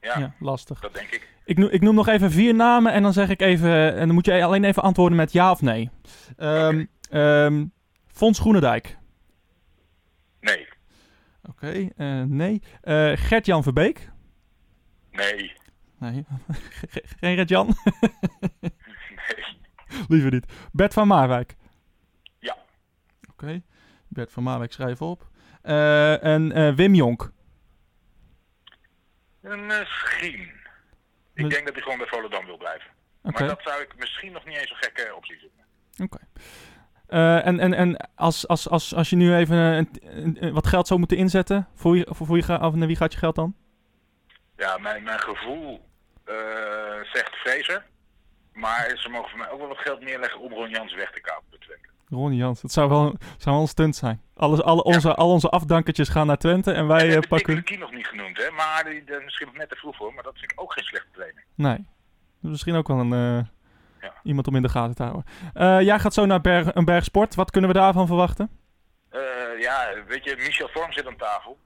Ja, ja, lastig. dat denk ik. Ik noem, ik noem nog even vier namen en dan zeg ik even, en dan moet je alleen even antwoorden met ja of nee. Ehm, Fons Groenendijk. Nee, Oké, eh, nee. Eh, Gert-Jan Verbeek. nee, Nee, geen Gert-Jan. nee. Liever niet. Bert van Marwijk. Oké, Bert van Marwijk schrijf op. Eh, en eh, Wim Jonk. Misschien. Ik Met- denk dat hij gewoon bij Volendam wil blijven. Maar dat zou ik misschien nog niet eens een gekke optie vinden. oké. Eh, en en, en als, als, als, als je nu even een, een- een- wat geld zou moeten inzetten, voor wie, voor, voor wie, ga, of naar wie gaat je geld dan? Ja, mijn, mijn gevoel eh, zegt Fraser. Maar ze mogen voor mij ook wel wat geld neerleggen om Ron Jans weg te kapen bij. Ronnie Jans. Het zou wel, zou wel een stunt zijn. Alles, alle, onze, Al onze afdankertjes gaan naar Twente en wij en eh, heb ik pakken... Dick nog niet genoemd, hè? Maar die, misschien nog net te vroeg voor. Maar dat vind ik ook geen slechte trainer. Nee. Misschien ook wel een, eh, Ja. iemand om in de gaten te houden. Eh, jij gaat zo naar berg, een berg sport. Wat kunnen we daarvan verwachten? Ja, weet je, Michel Vorm zit aan tafel.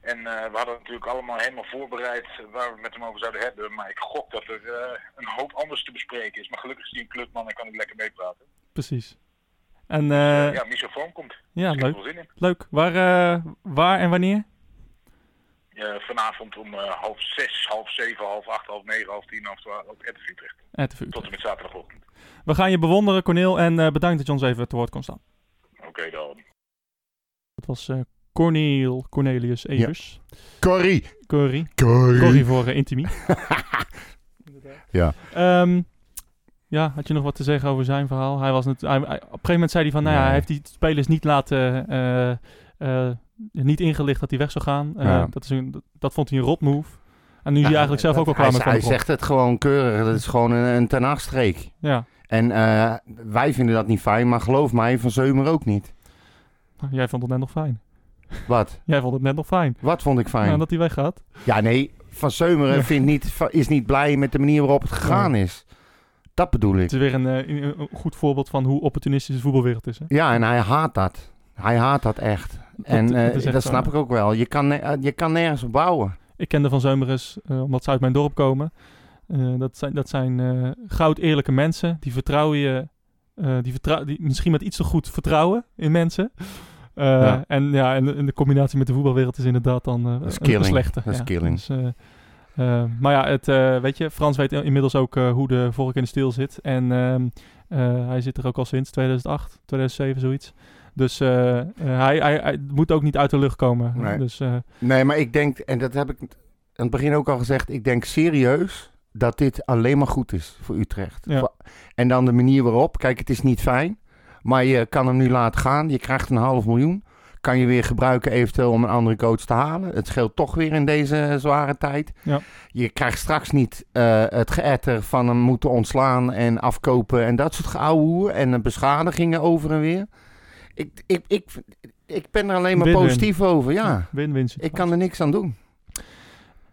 En we hadden natuurlijk allemaal helemaal voorbereid waar we met hem over zouden hebben. Maar ik gok dat er een hoop anders te bespreken is. Maar gelukkig is hij een clubman en kan ik lekker meepraten. Precies. En eh, Eh, ja, Vorm komt. ja, Ik heb er leuk. wel zin in. Leuk. Waar, eh, waar en wanneer? Vanavond om eh, half zes, half zeven, half acht, half negen, half tien, half twaalf op RTV Utrecht. RTV Tot en met zaterdagochtend. We gaan je bewonderen, Corneel. En eh, bedankt dat je ons even te woord kon staan. Oké dan. Dat was eh Corneel Cornelius Evers. Corrie. Corrie. Corrie. Corrie voor eh, Intimi. Ja. Ehm, ja, had je nog wat te zeggen over zijn verhaal? Hij was net, hij, hij- op een gegeven moment zei hij van, nou ja, hij heeft die spelers niet laten, eh, eh, niet ingelicht dat hij weg zou gaan. Eh, Ja. dat, is een, dat, vond hij een rot move. En nu is hij Ja, eigenlijk zelf ook al hij, klaar met Hij Brom. zegt het gewoon keurig. Dat is gewoon een, een ten achtstreek. Ja, En wij vinden dat niet fijn, maar geloof mij, Van Zeumer ook niet. Nou, jij vond het net nog fijn. Wat? Jij vond het net nog fijn. Wat vond ik fijn? Nou, dat hij weggaat. Ja, nee, Van Zeumeren Ja. vindt niet, is niet blij met de manier waarop het gegaan is. Dat bedoel ik. Het is weer een, eh, een- goed voorbeeld van hoe opportunistisch de voetbalwereld is. Hè? Ja, en hij haat dat. Hij haat dat echt. en dat eh, echt dat snap ik ook wel. Je kan, eh, je kan nergens op bouwen. Ik kende Van Zeumeres eh, omdat ze uit mijn dorp komen. Dat zijn, dat zijn goud eerlijke mensen. Die vertrouwen je. die, vertrou die misschien met iets te goed vertrouwen in mensen. Ja. En ja, en de, en de combinatie met de voetbalwereld is inderdaad dan Dat is een- killing. een slechte. Dat is ja. killing. Dus, eh, maar ja, het, eh, weet je, Frans weet inmiddels ook eh, hoe de vork in de steel zit. En ehm, eh, hij zit er ook al sinds 2008, 2007, zoiets. Dus hij, hij, hij moet ook niet uit de lucht komen. Nee. Dus Nee, maar ik denk, en dat heb ik aan het begin ook al gezegd, ik denk serieus dat dit alleen maar goed is voor Utrecht. Ja. En dan de manier waarop, kijk, het is niet fijn, maar je kan hem nu laten gaan. Je krijgt een half miljoen. Kan je weer gebruiken eventueel om een andere coach te halen. Het scheelt toch weer in deze zware tijd. Ja. Je krijgt straks niet eh, het geëtter van hem moeten ontslaan en afkopen en dat soort geouwehoer. En beschadigingen over en weer. Ik, ik, ik, ik ben er alleen maar positief over, ja. win-win Ik kan er niks aan doen.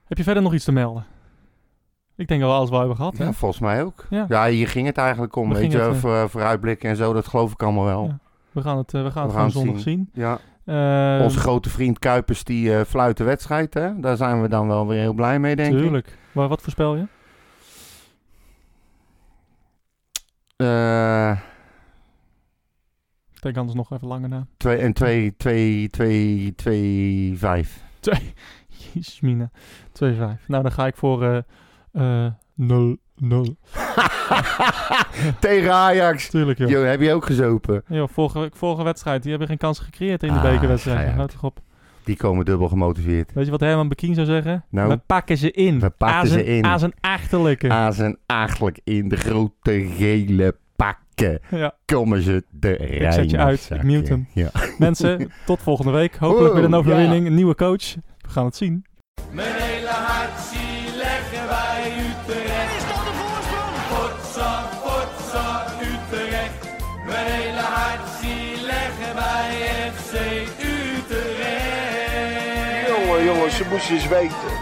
Heb je verder nog iets te melden? Ik denk dat we alles wel hebben gehad. hè? Ja, volgens mij ook. Ja. Ja, hier ging het eigenlijk om. Daar Weet je, het, vooruitblikken en zo, dat geloof ik allemaal wel. Ja. We gaan het, eh, we gaan We het gaan gewoon zondag zien. Ja. Uh, Onze grote vriend Kuipers die uh, fluit de wedstrijd. Hè? Daar zijn we dan wel weer heel blij mee, denk tuurlijk. ik. Tuurlijk. Maar wat voorspel je? Eh. Uh, Denk anders nog even langer na. 2 en 2, 2, 2, 2, 5. 2. Jezus, Mina. 2, 5. Nou, dan ga ik voor eh, 0-1. Nul. Tegen Ajax. Tuurlijk, joh. Yo, heb je ook gezopen? Ja, vorige, wedstrijd. Die hebben geen kans gecreëerd in de ah, bekerwedstrijd. Op. Die komen dubbel gemotiveerd. Weet je wat Herman Bekien zou zeggen? Nou? We pakken ze in. We pakken ze in. Aan zijn achterlijke. Aan zijn achtelijk in de grote gele pakken. Ja. Komen ze de rij. Ik zet je uit. Ik mute. Ja. Mensen, tot volgende week. Hopelijk weer een overwinning. Een nieuwe coach. We gaan het zien. Mijn hele hart zien. Moesten eens weten.